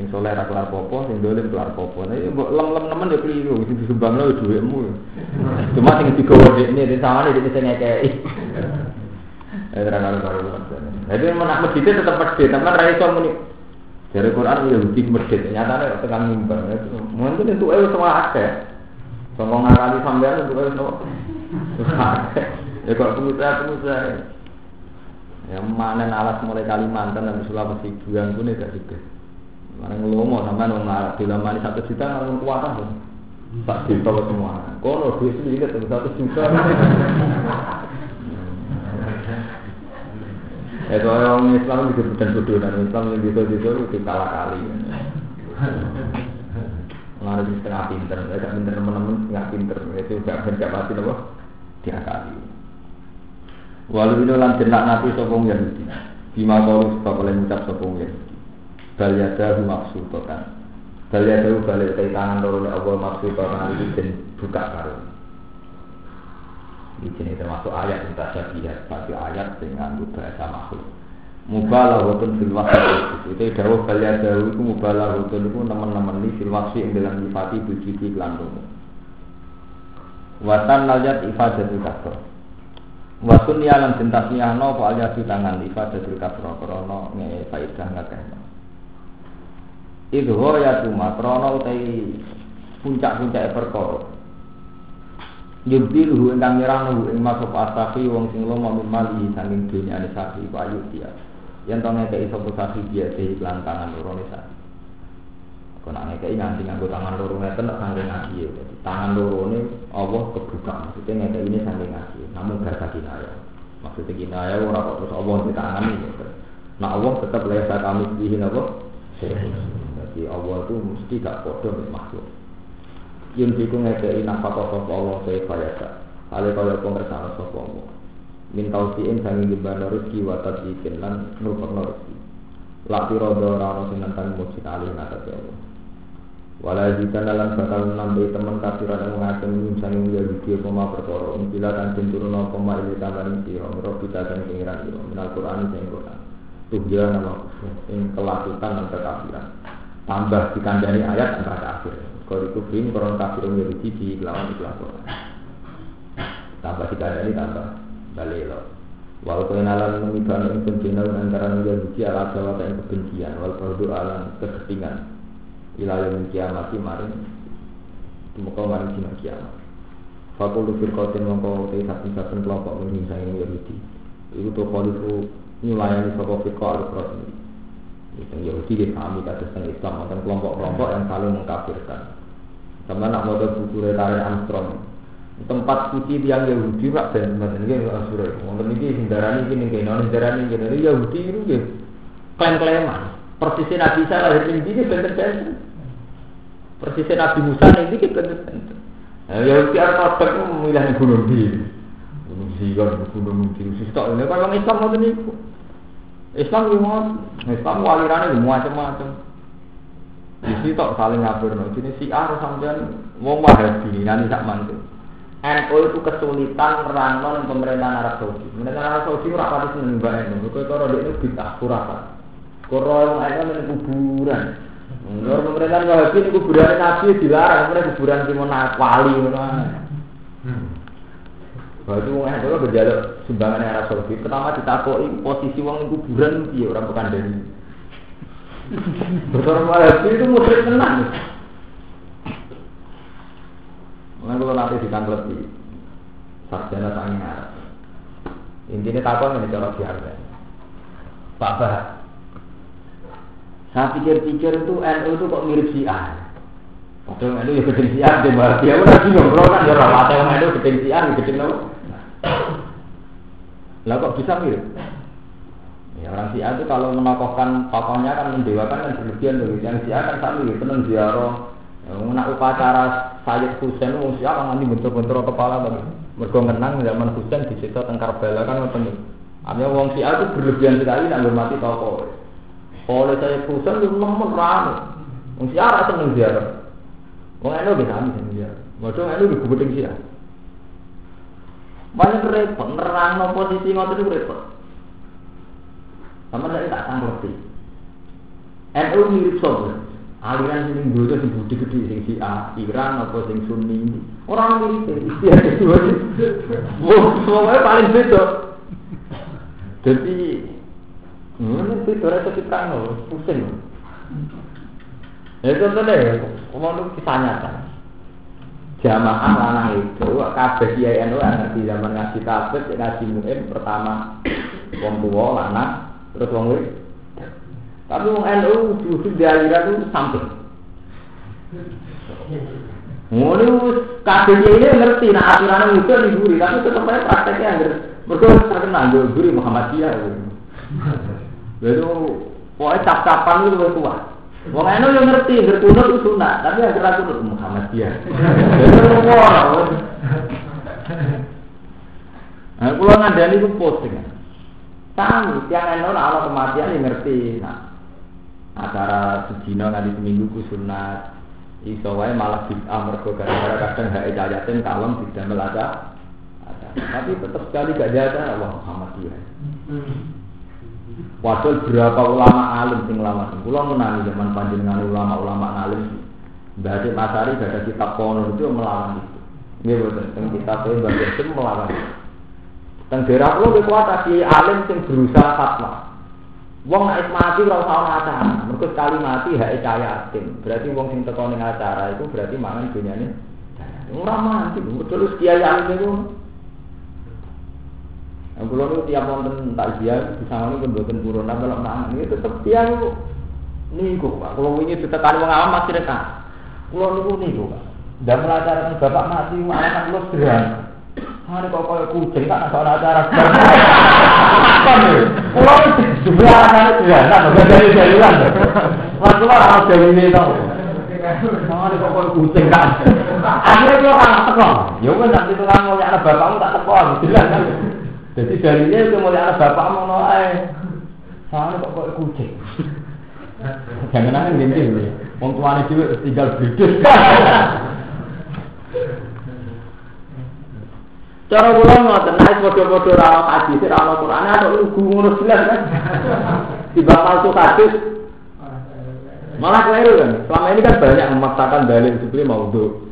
[SPEAKER 1] sing soleh ra kelar popo, sing dolim kelar popo. Nah, mbok lem-lem nemen ya keliru, sing disumbangno ya dhuwitmu. Cuma sing digawa dekne di sawane dekne sing ngekeki. Eh terang karo karo. Jadi menak masjid tetap masjid, tapi ra iso muni Dari Quran Yahudi nyatanya kok tekan mimbar. Mungkin itu eh semua akeh. Songkong ngakali sampean itu eh semua. Ya kok pengusaha-pengusaha. Ya mana alas mulai Kalimantan dan Sulawesi bulan pun tidak juga. Mana ngelomo sama nong alat di mani satu juta nong kuat tuh. Tak juta semua. Kono duit sedikit satu juta. Ya kalau orang Islam juga bukan dan Islam yang gitu gitu itu kalah kali. Mengaruh di setengah pinter, ya gak pinter teman-teman setengah pinter itu gak gak pasti apa diakali. Walau ini lan jenak nabi sopong Yahudi. Bima kalu sebab oleh ngucap sopong Yahudi. Bal yadahu maksudokan. Bal yadahu balik tangan loro Allah maksudokan itu dan buka karun. Di sini termasuk ayat yang tasyabihat, satu ayat dengan bahasa makhluk. Mubalaghatun fil waqti itu dawuh kalian dawuh itu mubalaghatun itu teman-teman ini waqti yang dalam nyifati bujiti kelantung. Watan layat ifadatul kasro. Wasun yalan cinta siahno po aja di tangan ifadatul kasro krono nge faidah ngakehno. Ya cuma krono utai puncak-puncak perkara Yubdiluhu ingkang nyerahno ing masuk asafi wong sing lomo mimali saking dunyane sapi payu dia. Yen to ngekeki sapa sapi dia de iklan tangan loro ne sapi. Kok nek ngekeki nganti nganggo tangan loro ngeten nek saking ngaji ya. Tangan loro ne Allah kebuka maksudnya ngekeki ini saking ngaji. Namun gak kinaya. Maksudnya kinaya ora kok terus Allah di tangan ini. Nah Allah tetap lesa kami dihin apa? Jadi Allah itu mesti gak bodoh makhluk yun fiku ngekei nafkah sapa Allah saya kaya Ale kaya pengersana sapa Allah. Min tausiin sangi gembana rezeki wa tadjikin lan nurfakna rezeki. Lati rodo rano Allah. Wala dalam bakal nambahi teman kafiran yang mengatakan min sangi ya video koma perkara. Umpila dan cinturun apa ma ili tambahin siro. Merok kita dan pengiran siro. Minal Quran sing Quran. Tuhja nama sing kelakutan dan kekafiran. Tambah dikandani ayat antara kafir. Kalau itu bin koron kafir Yahudi di lawan di Quran. Tambah tiga ini tambah balelo. Wal kenalan memikan yang kebencian antara Yahudi ala Jawa yang kebencian. Wal fardu alam keketingan. Ilayah kiamat maring. Semoga maring sinar kiamat. Fakul firqatin mongko te saben-saben kelompok menghina yang Yahudi. Itu tuh kalau nyulayani sapa firqa al-Qur'an. Yang Yahudi dipahami kata Islam, kelompok-kelompok yang saling mengkafirkan. Sama nak mau buku retare Armstrong. Tempat suci tiang Yahudi pak dan teman ini nggak asura. Wonten ini hindarani ini kayak non hindarani ini Yahudi itu gitu. Klaim-klaiman. Persisnya Nabi Isa lahir di sini benten-benten. Persisnya Nabi Musa ini gitu benten-benten. Nah, Yahudi Arab itu memilih gunung di gunung Zion, gunung di ini kalau Islam mau. Islam gimana? Islam walirannya macam-macam. Di situ saling ngabur no. Jadi si A sampean mau wahabi nanti tak mantu. NU itu kesulitan merangkul pemerintahan Arab Saudi. Pemerintahan Arab Saudi ora pati seneng mbak NU. Kau kalau dia itu bintah kurasa. Koro yang ada di kuburan. Kalau pemerintahan Wahabi ini kuburan Nabi dilarang, mereka kuburan cuma wali. Bahwa itu wong NU berjaluk sumbangan Arab Saudi. Pertama ditakoi posisi uang kuburan itu orang bukan dari Betul Wahabi itu musyrik tenang. Mengenai kalau nanti ditangkap di sarjana Arab. Intinya takon ini cara biasa. Pak Bah, saya pikir-pikir itu NU itu kok mirip si A. Padahal NU ya gedeng si A, dia malah dia udah bingung. Kalau kan ya rawat yang NU gedeng si A, apa? Lah kok bisa mirip? Ya, orang Syiah itu kalau menokohkan tokohnya kan mendewakan kan berlebihan loh. Yang Syiah kan sami ya, seneng ziarah. Ya, nak upacara Sayyid Husain wong Syiah kan nanti bentur-bentur kepala tapi mergo zaman Husain di situ teng Karbala kan ngoten. Artinya wong Syiah itu berlebihan sekali nak hormati tokoh. Oleh saya Husain itu nemen rame. Wong Syiah ra seneng ziarah. Wong eno bisa sami seneng ziarah. Modho eno di gubedeng Syiah. Banyak repot, nerang posisi ngoten itu repot. Sama saya tak sanggupi. NU mirip sobo. Aliran sing dodo sing budi gede sing si A, Iran apa sing Sunni. Orang mirip itu. Wah, semuanya paling beda. Jadi, ini beda rasa kita pusing. Ya deh, ngomong itu kisah nyata. Jamaah lanang itu, kabeh kiai NU ngerti zaman ngaji tabet, ngaji pertama wong tua lanang, terus wong. Tapi wong NU justru di aliran itu samping. Ngono kabeh kiai ngerti nek aturan itu liburi, tapi tetep aja prakteknya anggar. Mergo terkenal yo guru Muhammadiyah. Lalu pokoknya cap-capan itu lebih kuat. Wong eno yang ngerti, ngerti itu sunat, tapi yang gerak kunut Muhammadiyah. Jadi ngomong. Nah, kalau ngandani itu posting. Sami, tiang eno nak Allah kematian yang ngerti. Nah, acara sedina nanti seminggu ku sunat. Iso wae malah bid'ah mergo gara-gara kadang hak ayatin kalem tidak melaca. Tapi tetap sekali gak ada Allah Muhammadiyah. Padahal berapa ulama alim sing ulama sing kula menangi zaman panjenengan ulama-ulama alim. Mbah Masari ada kitab kono itu melawan itu. Nggih boten, teng kitab e Mbah melawan itu. Teng daerah kula ge kuat alim sing berusaha fatwa. Wong nek mati ora usah ana acara. Mergo sekali mati hak cahaya yatim. Berarti wong sing teko ning acara itu berarti mangan dunyane. Ora mati, terus kiai alim itu Nah, kalau itu tiap nonton takziah di sana ini pun turun, nah kalau nang ini tetap dia itu niku pak. Kalau ini ditekan wong awam masih dekat. Kalau niku niku pak. Dan melacarkan bapak mati, anak lu sederhana. Ah, ini kok kaya kucing, tak ada orang acara. Makan ya Kalau jubil anak-anak ya nak gak jadi jalan Masuklah harus jadi ini tau. Ah, ini kok kaya kucing kan Akhirnya itu orang tekan Ya kan, nanti itu kan mulia bapakmu tak tekan Jadi dari ini itu mulia anak bapakmu ae. Ah, ini kok kaya kucing. Jangan-jangan ini wong tuane dhewe tinggal berdus Cara kula ngoten nek padha-padha ra ono hadis, ra ono Quran, ana lugu ngono jelas kan. Tiba palsu hadis. Malah keliru kan. Selama ini kan banyak memaksakan dalil sebelum mau untuk.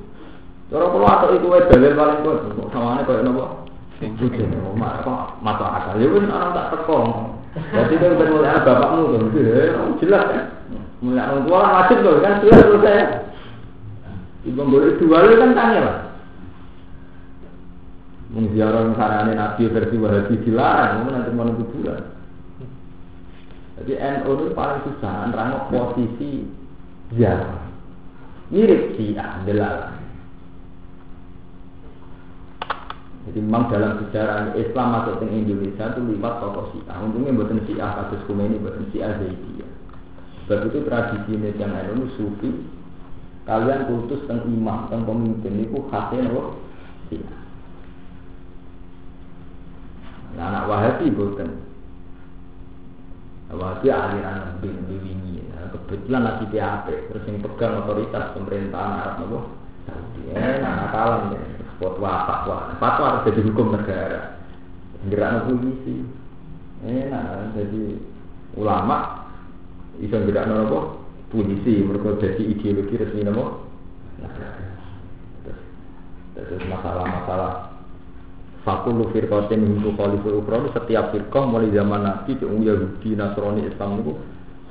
[SPEAKER 1] Cara kula atau itu dalil paling kuat. Samane koyo napa? Kucing, kok masuk akal. Ya orang tak teko. Jadi kan ben mulai bapakmu tuh, jelas kan. Mulai orang tua wajib tuh kan jelas tuh saya. Ibu boleh dua kan tanya lah. Mengziarah sarane Nabi versi Wahabi dilarang, nanti mau bulan. Jadi NU itu paling susah, nerangok posisi ziarah. Mirip si adalah Jadi memang dalam sejarah Islam masuk ke Indonesia itu lewat tokoh Syiah. Untungnya buatan Syiah kasus ini buatan Syiah Zaidiyah. Sebab itu tradisi yang ada itu sufi. Kalian kultus tentang imam, tentang pemimpin itu khasnya Syiah. Nah, anak Wahabi bukan. Wahabi aliran lebih lebih wingi. Nah, kebetulan lagi PAP, terus yang pegang otoritas pemerintahan Arab nopo Saudi. Eh, nah, kalah ya. Fatwa fatwa. Fatwa harus jadi hukum negara. Gerak polisi. Enak jadi ulama bisa gerak nopo polisi mereka jadi ideologi resmi nopo terus masalah-masalah Fakulu firqatin hingga khaliful ukron setiap firqah mulai zaman Nabi Yahudi, Nasrani, Islam itu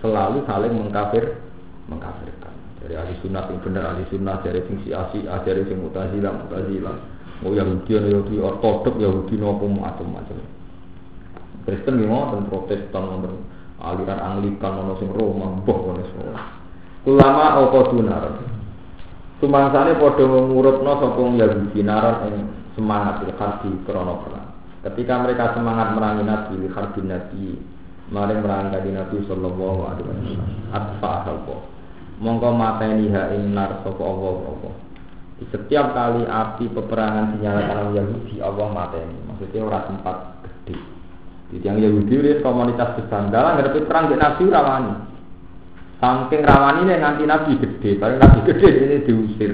[SPEAKER 1] selalu saling mengkafir mengkafirkan. Dari ahli sunnah yang benar ahli sunnah dari sing si asi dari sing mutazilah mutazilah. Mau Yahudi Yahudi ortodok Yahudi nopo macam-macam. Kristen gimana dan Protestan dan aliran Anglikan nono sing Roma boh kono semua ulama apa dunar sumangsane padha ngurutno sapa Yahudi naran semangat il harbi krana perang. Ketika mereka semangat merangi Nabi li harbi Nabi maring merangi Nabi sallallahu alaihi wasallam. Atfa Allah mongko mateni ha ing nar sapa Allah apa di setiap kali api peperangan dinyalakan oleh Yahudi Allah mateni. Maksudnya ora tempat gede. Di yang Yahudi ini komunitas besar dalam ngerti perang di Nabi rawani saking rawani ini nanti Nabi gede paling Nabi gede ini diusir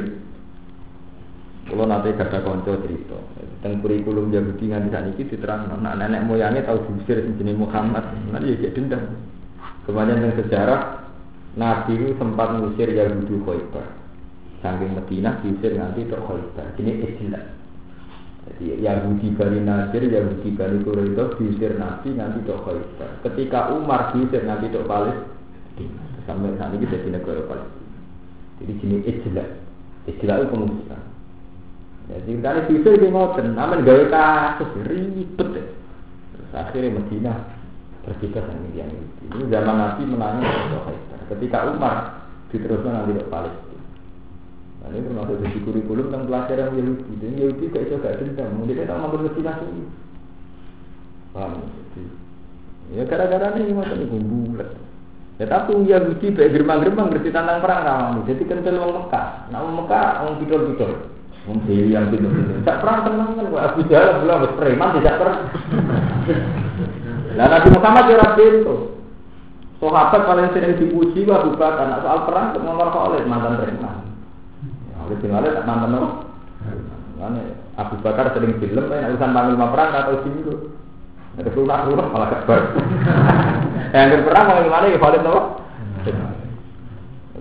[SPEAKER 1] kalau nanti gak ada konco cerita tentang kurikulum Yahudi nganti saat ini diterang nah, nenek moyangnya tahu diusir jenis Muhammad nanti ya dendam kemudian tentang sejarah Nabi itu sempat mengusir Yahudi Khaybar. Saking Medina diusir nanti ke Khaybar. Ini istilah. Jadi Yahudi Bani Nasir, Yahudi Bani Quraidah diusir Nabi nanti ke Khaybar. Ketika Umar diusir nanti ke Palestina. Sampai saat ini jadi negara Palestina. Jadi sini Ijla, Ijla itu pengungsian. Jadi kali bisa itu ngoten, namun gawe kasus ribet deh. Terus akhirnya Medina berbeda sama yang itu. Ini zaman Nabi menanya Ketika Umar diteruskan nanti ke Palestina. Nah, ini termasuk dari kurikulum tentang pelajaran Yahudi. Dan Yahudi gak bisa gak dendam. Mungkin kita mau Medina sini. Paham? Ya gara-gara ini mau tadi bulat. Ya tapi Yahudi baik gerbang-gerbang bersih tentang perang rawan. Jadi kental orang Mekah. Nah orang Mekah orang pidol-pidol. Wong yang pidol-pidol. Tak perang tenang kan. Abu Jahal belum preman tidak perang. Nah Nabi Muhammad ya itu. Sahabat paling sering dipuji Abu Bakar. Nah, soal perang nomor Khalid mantan preman. Ya, Khalid bin Walid mantan apa? Abu Bakar sering film, ya, urusan panglima perang atau singgung. Ada lunak lunak malah kabar. Yang perang mau gimana ya Khalid apa?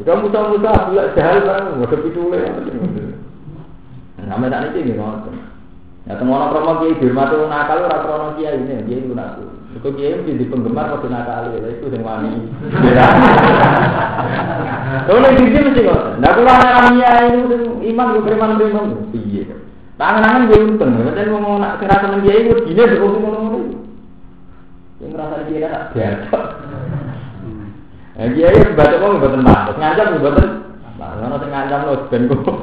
[SPEAKER 1] Udah musa musa bulat jahil kan, nggak ada pitule. Nama tak ini ngotot. Ya temono kromo kiai firman tuh nakal ora kromo kiai ini, kiai itu nakal. Itu kiai mesti di penggemar pasti nakal, itu yang wani. Kalau di sini mesti kok. Nah kalau anak kiai itu iman gue preman preman, iya. Tangan-tangan gue untung, dan mau nak kerasa temen kiai gue gini, gue ngomong-ngomong. Yang ngerasa dia tak biasa. Dia ya baca kok mboten mantes, ngancam mboten. Nah, ono sing ngancam lho ben kok.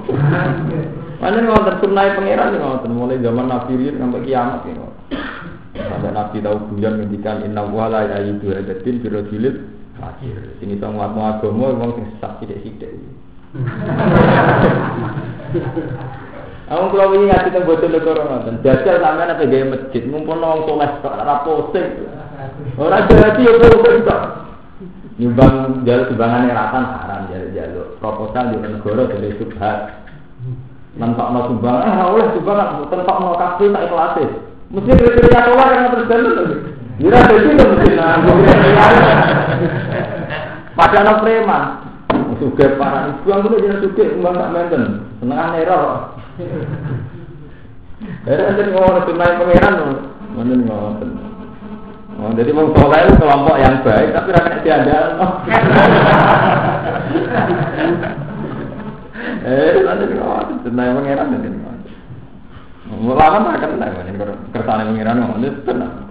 [SPEAKER 1] Mana ngoten sunai pangeran ngoten mulai zaman Nabi Rin sampai kiamat ya. Sampai Nabi tahu guyon ngendikan inna wa la ya'idu hadatin fi rajulil fakir. Sing iso nguatno agama wong sing sesat sithik-sithik. Aku kalau ini ngasih tentang bocor negara nonton, jajal sampai apa gaya masjid, ngumpul nong soleh, raposing. Orang jadi ya perlu kita. Nyumbang jalur sumbangan ratan haram jalur jalur proposal di negara dari subhat. Nantok no sumbangan, ah oleh sumbangan, tentok no kafe tak ikhlas. Mesti kriteria keluar yang terus jalur. Jira jadi itu mesti nanggung. Padahal no preman. Suge parah, ibu aku udah suge, mbak tak menten, senengan error. Era jadi ngomong sunai pangeran, mana ngomong. Oh, jadi mau soleh itu kelompok yang baik, tapi rakyat diandal. Eh, nanti ngomong, sunai pangeran nanti ngomong. Tak kenal, ini kersane pangeran ngomong itu tenang.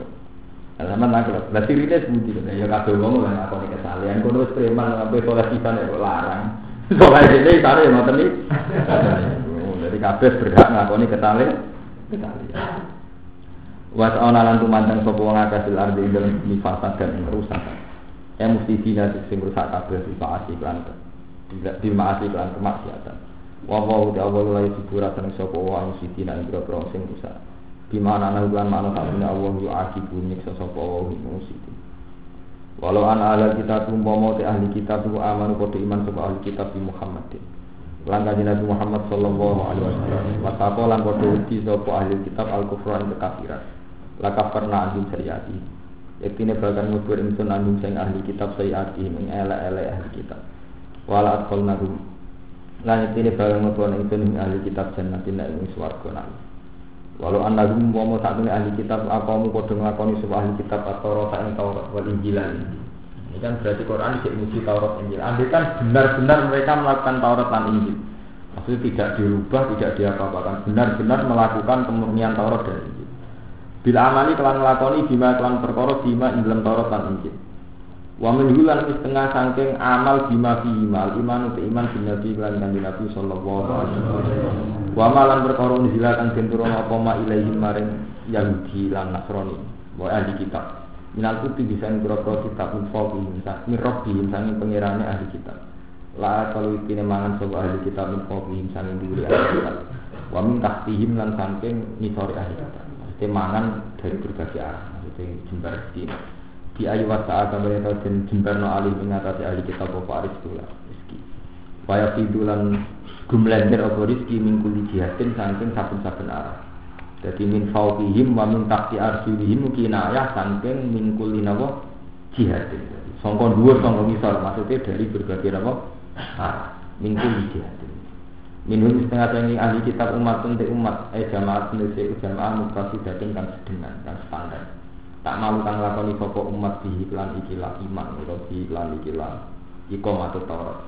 [SPEAKER 1] Sama nak kalau, lah sirine sebuti kan, ya kabeh wong lah aku nek kesalahan, kono wis preman sampai soleh pisan ya larang. Soleh dene sana ya ngoten iki. Jadi kabeh berhak ngakoni kesalahan. Kesalahan. Wa ta'ala lan tumandang sapa wong akeh fil ardi ing dalem bumi fasad dan rusak. Ya mesti dina sing rusak kabeh di maasi lan di maasi lan kemaksiatan. Wa wa ta Allah la yusibura tan sapa wong sing dina ing boro sing rusak. Di mana ana mana sakjane Allah yu akibu nyiksa sapa wong sing Walau an ala kita umpama te ahli kitab tu amanu padha iman sapa ahli kitab di Muhammadin. Lan kanjeng Nabi Muhammad sallallahu alaihi wasallam. Wa taqwa lan padha wedi sapa ahli kitab al-kufran kekafiran. Lakap pernah anjing syariati. Yaktine bakal ngubur ingsun anjing sing ahli kitab syariati ing ele-ele ahli kitab. Wala atqal nahum. Lan yaktine bakal ngubur ingsun ing ahli kitab jannatin ing swarga nang. Walau annahum wa satu ahli kitab akamu padha nglakoni sebuah ahli kitab atau rasa ing Taurat wal Injil. Ini kan berarti Quran tidak muji Taurat Injil. Andai kan benar-benar mereka melakukan Taurat dan Injil. Maksudnya tidak dirubah, tidak diapa-apakan. Benar-benar melakukan kemurnian Taurat dan Injil. Bila amali kelan nglakoni bima kelan perkara bima ing dalam Taurat lan Injil. Wa min hulan setengah saking amal bima fi iman iman iman bin Nabi lan kanjeng Nabi sallallahu alaihi wasallam. Wa malan perkara nzila kang den turun apa ma ilahi maring Yahudi lan Nasrani. Wa ahli kitab. Minal kuti bisa ngroko kitab infoki misal mirrobi sange pengirane ahli kitab. La kalau ikine mangan sapa ahli kitab infoki sange duri ahli kitab. Wa min tahtihim lan saking nisori ahli kitab temangan dari berbagai arah maksudnya jembar di di ayu wasa kembali atau dan jembar no alih mengatasi ahli kita bapak aris dula rizki waya fidulan gumlender rizki mingkul jihadin saking saben-saben arah. Jadi min fauqihim wa min tahti arsulihim kinayah saking mingkul linawa jihadin songkon dua songkon misal maksudnya dari berbagai apa arah mingkul jihadin Minum setengah tinggi ahli kitab umat untuk umat Eh jamaah sendiri jamaah mutasi dating kan sedengan kan standar tak malu kang lakoni sapa umat di iklan ikilah iman utawa di iklan ikilah iqamatu Taurat.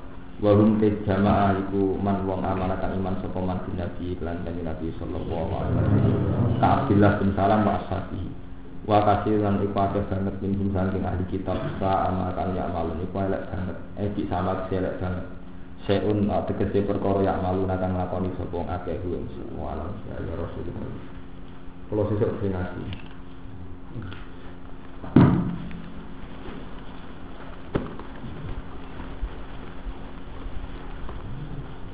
[SPEAKER 1] Wa hum jamaah iku man wong amanah kang iman sapa man bin nabi iklan kanjeng Nabi sallallahu alaihi wasallam. Ka Abdullah bin Salam wa ashabi. Wa kasiran iku akeh banget min saking ahli kitab. Sa amal ya malun iku elek banget. Eh di sama elek banget. Seun tegese perkara ya malu nakang lakoni sapa akeh kuwi semua alam. Ya Rasulullah. Kalau sesuk dinasti.